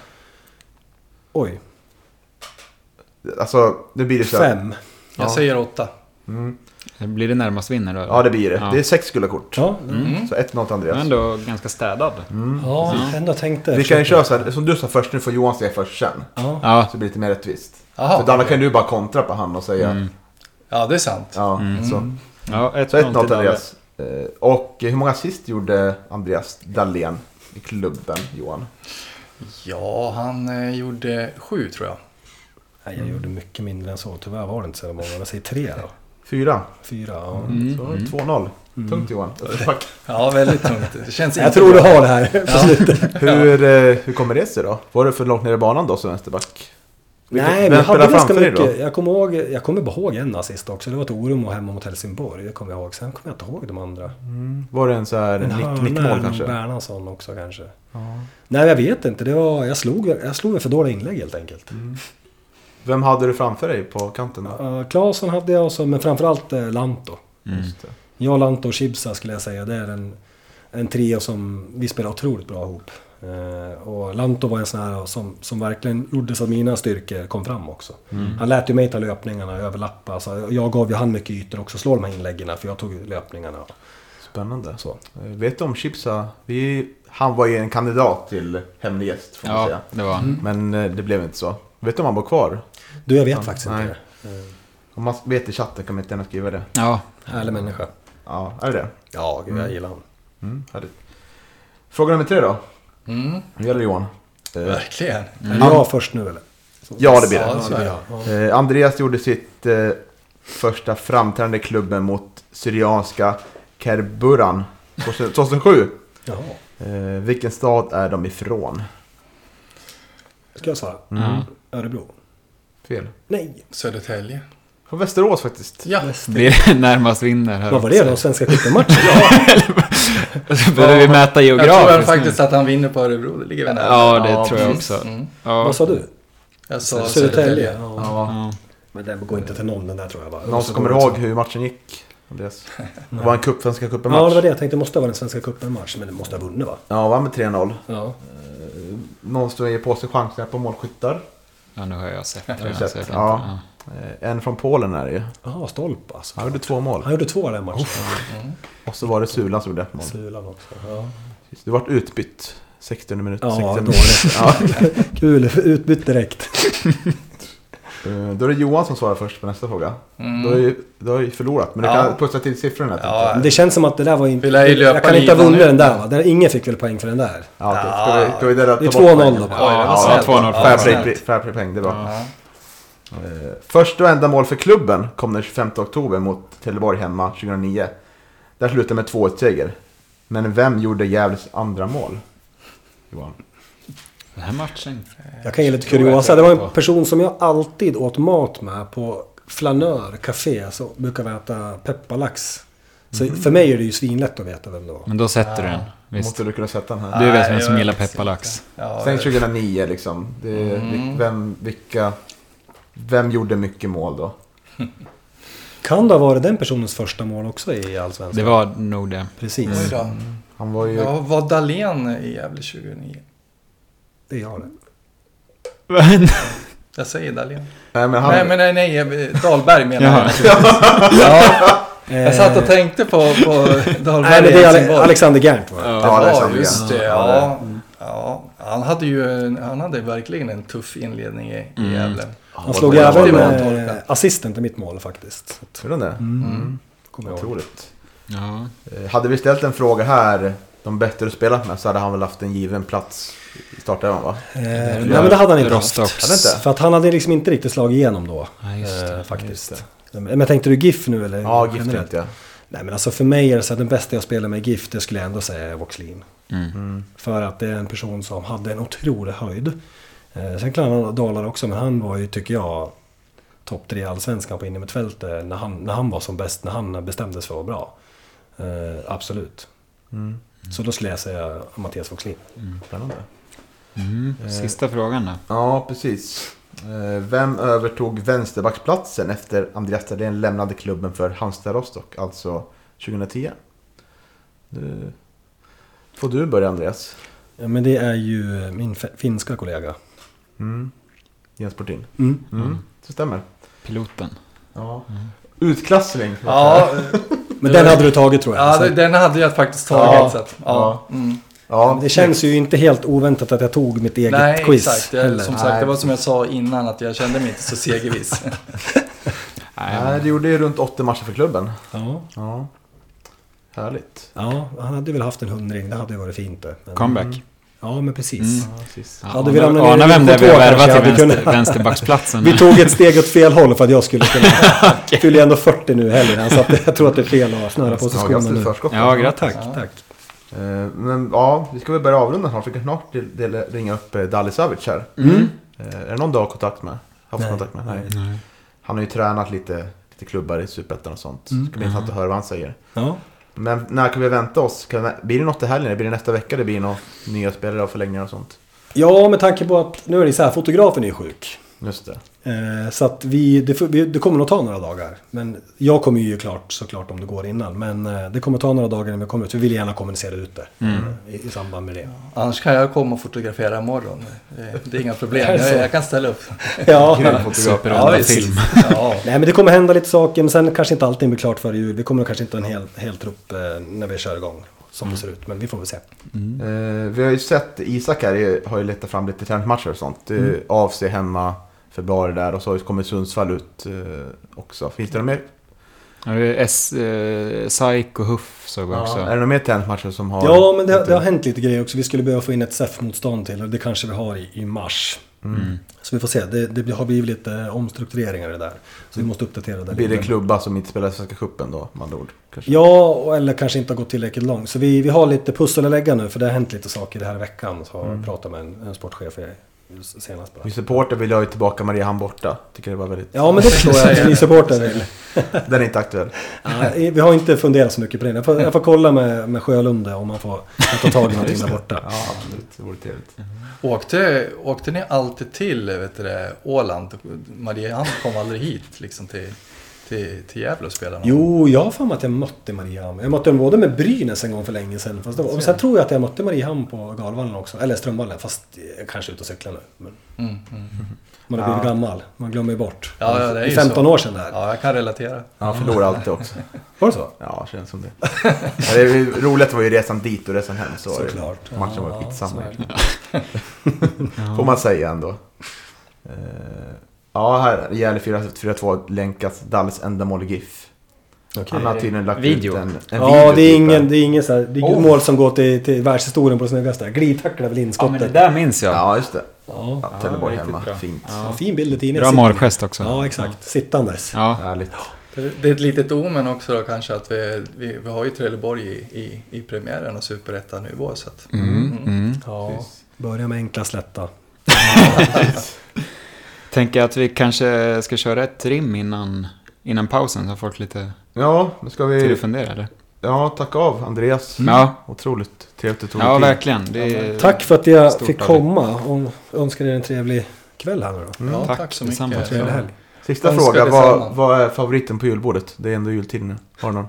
Oj, Alltså, nu blir det så här- fem. Jag Ja. säger åtta. Mm. Blir det närmast vinner då? Ja, det blir det. Ja. Det är sex gula kort. Ja, Mm. Så 1-0 till Men Andreas. ändå ganska städad. Mm. ja ändå tänkte. Vi kan ju köra så här, som du sa först, nu får Johan säga först sen. Ja. Ja. Så det blir lite mer rättvist. Jaha, För annars kan du bara kontra på han och säga... Mm. Ja, det är sant. Ja, Mm. så. Ja, ett Så 1-0 till. Andreas. Eh, Och hur många assist gjorde Andreas Dahlén i klubben, Johan? Ja, han eh, gjorde sju tror jag. Nej, jag gjorde mycket mindre än så. Tyvärr var det inte så många. Jag säger tre då. Fyra. Fyra, ja. Mm. Så Mm. 2-0. Tungt Johan. Tack. Ja, väldigt tungt. Det känns Jag tror du bra. har det här på slutet. (laughs) Hur, eh, hur kommer det sig då? Var du för långt ner i banan då som vänsterback? Nej, vem vi hade ganska mycket. Jag kommer, ihåg, jag kommer bara ihåg en assist också. Det var ett Orum och hemma mot Helsingborg. Det kommer jag ihåg. Sen kommer jag inte ihåg de andra. Mm. Var det en så här En nick, nickmål kanske? Bernhardsson också kanske. Ja. Nej, jag vet inte. Det var, jag, slog, jag slog en för dåliga inlägg helt enkelt. Vem hade du framför dig på kanten då? Uh, Claesson hade jag också, men framförallt uh, Lanto. Mm. Jag, Lanto och Chibsa skulle jag säga. Det är en, en trio som vi spelar otroligt bra ihop. Eh, och Lanto var en sån här som, som verkligen gjorde så att mina styrkor kom fram också. Han lät ju mig ta löpningarna, överlappa. Alltså, jag gav ju han mycket ytor också, slå de här inläggen för jag tog löpningarna. Spännande. Så. Eh, Vet du om Chipsa? Vi, han var ju en kandidat till hemlig gäst får man Ja, säga. det var Men eh, det blev inte så. Vet du om han bor kvar? Du, jag vet Ja, faktiskt nej. inte det. Eh, Om man vet i chatten kan man inte gärna skriva det. Ja, härlig människa. Ja, är det det? Ja, gud, jag gillar honom. Mm, härligt. Fråga nummer tre då. Mm, Nu gäller det Johan. Eh, verkligen. Är jag först nu eller? Ja, det blir Ja, det. så är det. Ja. Eh, Andreas gjorde sitt eh, första framträdande i klubben mot Syrianska Kerburan 2007. Jaha. Eh, vilken stad är de ifrån? Ska jag svara? Ja. Örebro? Fel. Nej. Södertälje. Från Västerås faktiskt. Ja, Blir närmast vinner här Vad var det då? Svenska cupen-matchen? (laughs) (laughs) Börjar vi mäta jag geografiskt tror nu? faktiskt att han vinner på Örebro. Det ligger väl nära. Ja, det Ja, tror jag också. Mm. Ja. Vad sa du? Jag sa Södertälje? Södertälje. Ja. Ja. Ja. Men den går inte till någon den där tror jag? Någon som kommer ihåg hur matchen gick? Andreas? (laughs) Det var en cup, Svenska Ja, cupen-match. det var det jag tänkte. Det måste vara den Svenska cupen-match. Men det måste ha vunnit va? Ja, vann med 3-0. Ja. Någon som ger på sig chanser på målskyttar. Ja, nu har jag sett du redan, sett? jag Ja. En från Polen är det ju. Jaha, Stolp alltså. Han gjorde två mål. Han gjorde två den matchen. Och så var det Sulan som gjorde ett mål. Sulan också. Ja, Du vart utbytt 60 minuter. ja 60 dåligt. Ja. (laughs) Kul, utbytt direkt. (laughs) Eh, Då är det Johan som svarar först på nästa fråga. Mm. Du har ju, du har ju förlorat, men du Ja. kan pussa till siffrorna. Ja. det känns som att det där var inte... Jag kan inte ha vunnit den där va? Där, ingen fick väl poäng för den där? Ja. Ja. Ska vi, ska vi dela, Det är ta bort 2-0 poängen? då bara. Oj, det var Ja, snällt. 2-0. Ja, Fair snällt. play, fair play poäng, det var. Ja. Eh, Första och enda mål för klubben kom den 25 oktober mot Trelleborg hemma 2009. Där slutade med 2-1-seger. Men vem gjorde Gävles andra mål? Johan. Den här matchen. Jag kan ge lite kuriosa. Det var en person som jag alltid åt mat med på Flanör Café. Så brukar vi äta pepparlax. Så Mhm. för mig är det ju svinlätt att veta vem det var. Men då sätter du den. Visst. Måste du kunna sätta den här? Du vet vem som gillar pepparlax. Ja, Sen det- 2009 liksom. Det, är- Mm. vem, vilka, vem gjorde mycket mål då? (laughs) Kan det ha varit den personens första mål också i Allsvenskan? Det var nog det. Precis. Då. Han var ju... Ja, var Dahlén i Gävle 2009? Det är jag det. Jag säger Dahlén. Nej, men han, Nej, men nej, nej, Dahlberg menar jag. Ja, (laughs) jag satt och Eh, tänkte på, på Dahlberg Nej, men det är. Alexander Gerndt var det. Ja, Ja, Alexander just Gern. det. Ja, Ja. Han hade ju han hade verkligen en tuff inledning i, i Mm. Gävle. Han slog var även med tolkat. assisten till mitt mål faktiskt. Gjorde han det? Mm. Kommer ihåg. Otroligt. Ja. Eh, Hade vi ställt en fråga här, de bättre du spelat med, så hade han väl haft en given plats i startelvan va? Eh, nej men det hade han inte Rostocks. haft. Inte? För att han hade liksom inte riktigt slagit igenom då. Ja, just det. eh, faktiskt. just Men tänkte du GIF nu eller? Ja, generellt? tänkte jag. Nej men alltså för mig är det så att den bästa jag spelar med GIF, det skulle jag ändå säga är Voxlin. Mm. För att det är en person som hade en otrolig höjd. Eh, sen klarar han dalar också, men han var ju, tycker jag, topp tre i Allsvenskan på innermittfältet när han, när han var som bäst, när han bestämde sig för att vara bra. Eh, absolut. Mm. Så då skulle jag säga Mattias Voxlin. Spännande. Mm. Sista frågan då. Ja, precis. Eh, Vem övertog vänsterbacksplatsen efter Andreas Dahlén lämnade klubben för Halmstad Rostock, alltså 2010? Du... Får du börja Andreas? Ja, men det är ju min f- finska kollega. Mm. Jens Portin. Mm. Mm. Det stämmer. Piloten. Ja. Utklassning. Ja, (laughs) Men den hade du tagit tror jag. ja Så- den hade jag faktiskt tagit. Ja. Så att, ja. Mm. Ja. det känns ju inte helt oväntat att jag tog mitt eget Nej, quiz. exakt. Jag, heller. som sagt, Nej. det var som jag sa innan att jag kände mig inte så segerviss. (laughs) Nej, Nej, det gjorde ju runt 80 matcher för klubben. Ja. Ja. Härligt. ja, han hade väl haft en hundring. Det hade ju varit fint det. Men- Comeback. Ja, men precis. Mm. Ja, precis. Ja, Hade vi ramlat ner vem det är vi värvat till vänster, kunnat- vänsterbacksplatsen. (laughs) Vi tog ett steg åt fel håll för att jag skulle kunna... (laughs) Jag fyller ändå 40 nu heller. Så att jag tror att det är fel att snöra Ja, positionen grattis nu. Ja, grattis. Tack, Ja. tack. Eh, Men ja, vi ska väl börja avrunda snart. Vi kan snart ringa upp eh, Dali Savic här. Mm. Eh, Är det någon du har kontakt med? Haft Nej. kontakt med? Nej. Nej. Han har ju tränat lite, lite klubbar i Superettan och sånt. Mm. Det ska bli intressant att höra vad han säger. Ja. Men när kan vi vänta oss? Vi, blir det något i helgen? Blir det nästa vecka det blir några nya spelare och förlängningar och sånt? ja, med tanke på att nu är det så här, fotografen är ju sjuk. Just det. Eh, så att vi det, vi, det kommer nog ta några dagar. Men jag kommer ju klart såklart om det går innan. Men eh, det kommer ta några dagar innan vi kommer ut. Vi vill gärna kommunicera ut det. Mm. eh, I, I samband med det. Annars kan jag komma och fotografera imorgon. Det- Det är inga problem. (laughs) Jag, jag kan ställa upp. Ja. (laughs) Grym fotograf. Superrunda visst. film. (laughs) Ja. Nej men det kommer hända lite saker. Men sen kanske inte allting blir klart före jul. Vi kommer kanske inte ha en hel, hel trupp eh, när vi kör igång. Som det ser ut. Men vi får väl se. Eh, vi har ju sett Isak här har ju letat fram lite träningsmatcher och sånt. Mm. AFC hemma, februari där och så kommit Sundsvall ut eh, också. Finns det några mer? Ja, det är S, eh, SAIK och Huff såg vi också. Är det några mer träningsmatcher som har... Ja men det, det har hänt lite grejer också. Vi skulle behöva få in ett SEF-motstånd till. Och det kanske vi har i, i mars. Mm. Så vi får se. Det, det har blivit lite omstruktureringar i det där. Så vi måste uppdatera det Blir det klubba som inte spelar Svenska cupen då, med andra ord? Kanske. Ja, och- eller kanske inte har gått tillräckligt långt. Så vi, vi har lite pussel att lägga nu för det har hänt lite saker det här veckan. Så har jag pratat med en, en sportchef i- senast. Bara. Vi supporter vill ha ju tillbaka Mariehamn borta. Tycker det var väldigt... Ja, men det förstår jag (laughs) att ni supportrar vill. Den är inte aktuell. Ja, vi har inte funderat så mycket på det. Jag får, jag får kolla med, med Sjölunde om man får ta tag i någonting där borta. Ja, absolut. Det vore trevligt. Åkte, åkte ni alltid till vet du, det, Åland? Mariehamn kom aldrig hit liksom till, till, till Gävle och spelade? någon? Jo, jag har för mig att jag mötte Mariehamn. Jag mötte dem både med Brynäs en gång för länge sedan. Fast var, och sen tror jag att jag mötte Mariehamn på Galvallen också. Eller Strömvallen, fast jag kanske är ute och cyklar nu. Men Mm, mm. man har blivit gammal. Man glömmer ju bort. Ja, ja, det är ju är 15 så. år sedan det här. Ja, jag kan relatera. Han förlorar alltid också. (laughs) Var det så? Ja, känns som det. Ja, det är ju- roligt var ju resan dit och resan hem. Så var det. Såklart. Matchen var Ja, skitsamma. är det. (laughs) Får man säga ändå. Ja, här gäller 4-2 länkas Dalles ändamål i GIF. Okej. Han har tydligen lagt Video. ut en, en Ja, video det är typ ingen, det är ingen så här, det är Oh. mål som går till, till världshistorien på det snyggaste. Glidtacklar väl in Ja, men det där minns jag. Ja, just det. Ja. Ja, Trelleborg hemma. bra. Fint. Ja, fin bild i tidningen. Bra målgest också. Ja, exakt. Sittandes. Ja. Härligt. Det är ett litet omen också då kanske att vi, vi, vi har ju Trelleborg i, i, i premiären och superettan-nivå så att... Mm, mm. Ja, börja med enkla slätta. (laughs) (laughs) Tänker att vi kanske ska köra ett rim innan, innan pausen så har folk lite Ja, nu ska vi att fundera eller? ja, tacka av Andreas. Ja, Otroligt trevligt att du ja verkligen. Det är, Tack för att jag Stort fick komma och önskar er en trevlig kväll här nu då. Mm. Ja, tack tack, så mycket. Trevlig helg. Sista Önskar fråga. Vad, vad är favoriten på julbordet? Det är ändå jultid nu. Har du någon?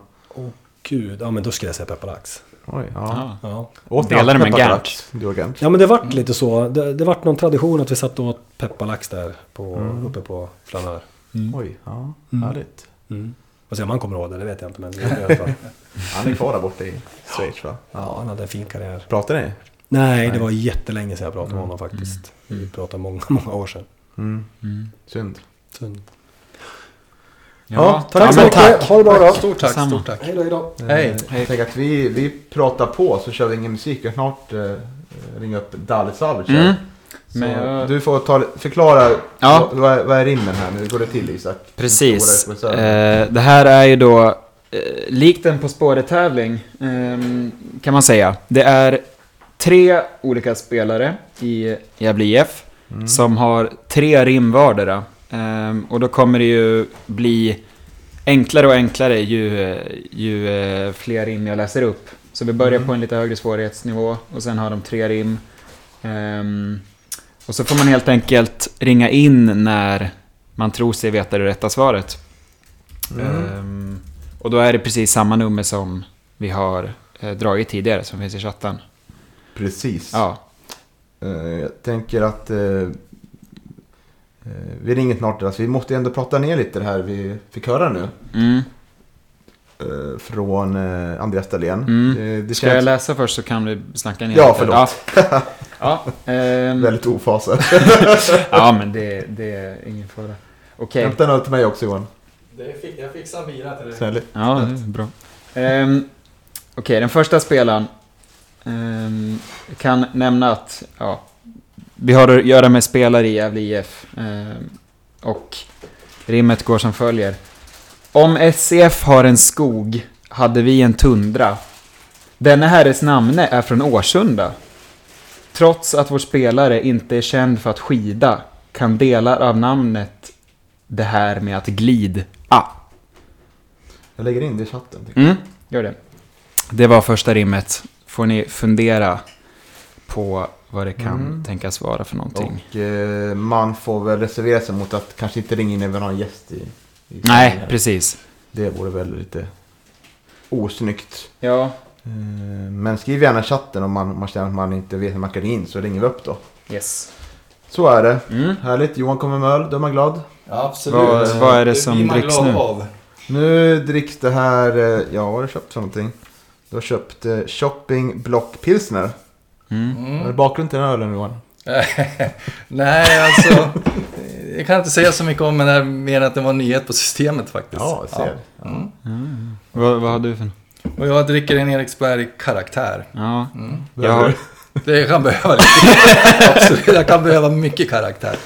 Gud, ja men då skulle jag säga pepparlax. Oj, ja. ja. Ja. Det med och Gant? ja men det vart lite så. Det, det vart någon tradition att vi satt och åt pepparlax där på, Mm. uppe på Flanör. Oj, ja. Mm. Härligt. Mm. Se om han kommer ihåg det, det vet jag inte men det. (laughs) Han är kvar där borta i Schweiz va? Ja, han hade en fin karriär. Pratar ni? Nej, det Nej. var jättelänge sedan jag pratade med honom faktiskt. Vi pratade många, många år sedan. Mm. Mm. Synd. Synd. Ja, tack ja, så mycket. tack. Ha det bra då. Stort tack, Detsamma. stort tack. Hej då, hej då. Hej. Eh, Jag tänker att vi, vi pratar på så kör vi ingen musik. Jag snart eh, ringa upp Dalit Savic. Mm. Men jag- Du får ta, förklara Ja. vad, vad, är, vad är rimmen här nu? Hur går det till Isak? Precis. Eh, det här är ju då eh, likt en På spåret-tävling ehm, kan man säga. Det är tre olika spelare i Gävle IF Mm. som har tre rim vardera. Ehm, och då kommer det ju bli enklare och enklare ju, ju eh, fler rim jag läser upp. Så vi börjar Mm. på en lite högre svårighetsnivå och sen har de tre rim. Ehm, och så får man helt enkelt ringa in när man tror sig veta det rätta svaret. Mm. Ehm, och då är det precis samma nummer som vi har eh, dragit tidigare, som finns i chatten. Precis. Ja, Eh, jag tänker att eh, vi ringer snart. Alltså, vi måste ändå prata ner lite det här vi fick höra nu. mm. eh, från eh, Andreas Dahlén. Mm. Det, det Ska känns jag läsa först så kan vi snacka ner Ja, lite? förlåt. Ja, (laughs) ja, ehm, väldigt ofasad. (laughs) ja men det, det är ingen fara. Okej. Hämta en öl till mig också Johan. Jag fixar bira till dig. Snälligt. Ja, det är bra. Ehm, Okej, den första spelaren. jag kan nämna att ja, vi har att göra med spelare i Gävle IF. ehm, och rimmet går som följer. Om SCF har en skog hade vi en tundra. Denna herres namne är från Årsunda. Trots att vår spelare inte är känd för att skida kan delar av namnet det här med att glid ah. Jag lägger in det i chatten. Mm, gör det. Det var första rimmet. Får ni fundera på vad det kan Mm. tänkas vara för någonting. Och eh, man får väl reservera sig mot att kanske inte ringa in även ha en gäst i, i Nej, precis. Det vore väl lite osnyggt. Ja, Eh, Men skriv gärna i chatten om man, om man känner att man inte vet hur man kan ringa in så ringer vi upp då. yes. Så är det. Mm. Härligt. Johan kommer med öl. Då är man glad. Ja, absolut. Vad, vad är det som man dricks nu? Av. Nu dricks det här... eh, Ja, vad har du köpt för någonting? Du har köpt eh, Shopping Block Pilsner. Mm. Är Mm. bakgrunden till den här ölen Johan? (laughs) Nej, alltså. Jag kan inte säga så mycket om den här mer än att det var en nyhet på systemet faktiskt. Ja, jag ser. Mm. Vad, vad har du för Och jag dricker en Eriksberg karaktär. Ja, Mm. jag har, Det kan behöva lite. (laughs) Absolut, jag kan behöva mycket karaktär.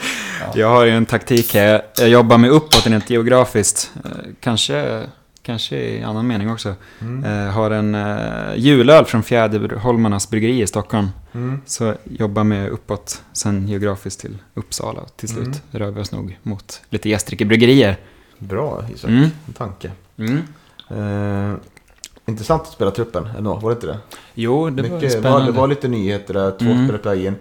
Jag har ju en taktik här. Jag jobbar mig uppåt rent geografiskt. Eh, Kanske, kanske i annan mening också. Mm. Eh, har en eh, julöl från Fjäderholmarnas bryggeri i Stockholm. Mm. Så jobbar mig uppåt, sen geografiskt till Uppsala. Och till slut Mm. rör vi oss nog mot lite gästrike-bryggerier. Bra Isak, Mm. en tanke. Mm. Eh, intressant att spela truppen ändå, var det inte det? Jo, det var Mycket, var, spännande. det var lite nyheter där, två Mm. spelare på väg in.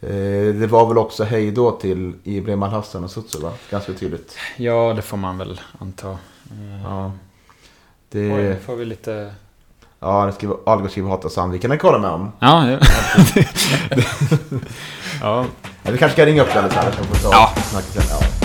Eh, det var väl också hej då till Ibrahim Al-Hassan och Sutsu va? Ganska tydligt. Ja, det får man väl anta. Eh, Ja. Oj, Det, nu får vi lite... ja, det skriver, Algo skriver hata Sandviken, det kolla med om. Ja, (laughs) ja. ja. Ja, vi kanske ska ringa upp den lite här, så får vi ta Ja. snacket sen. Ja.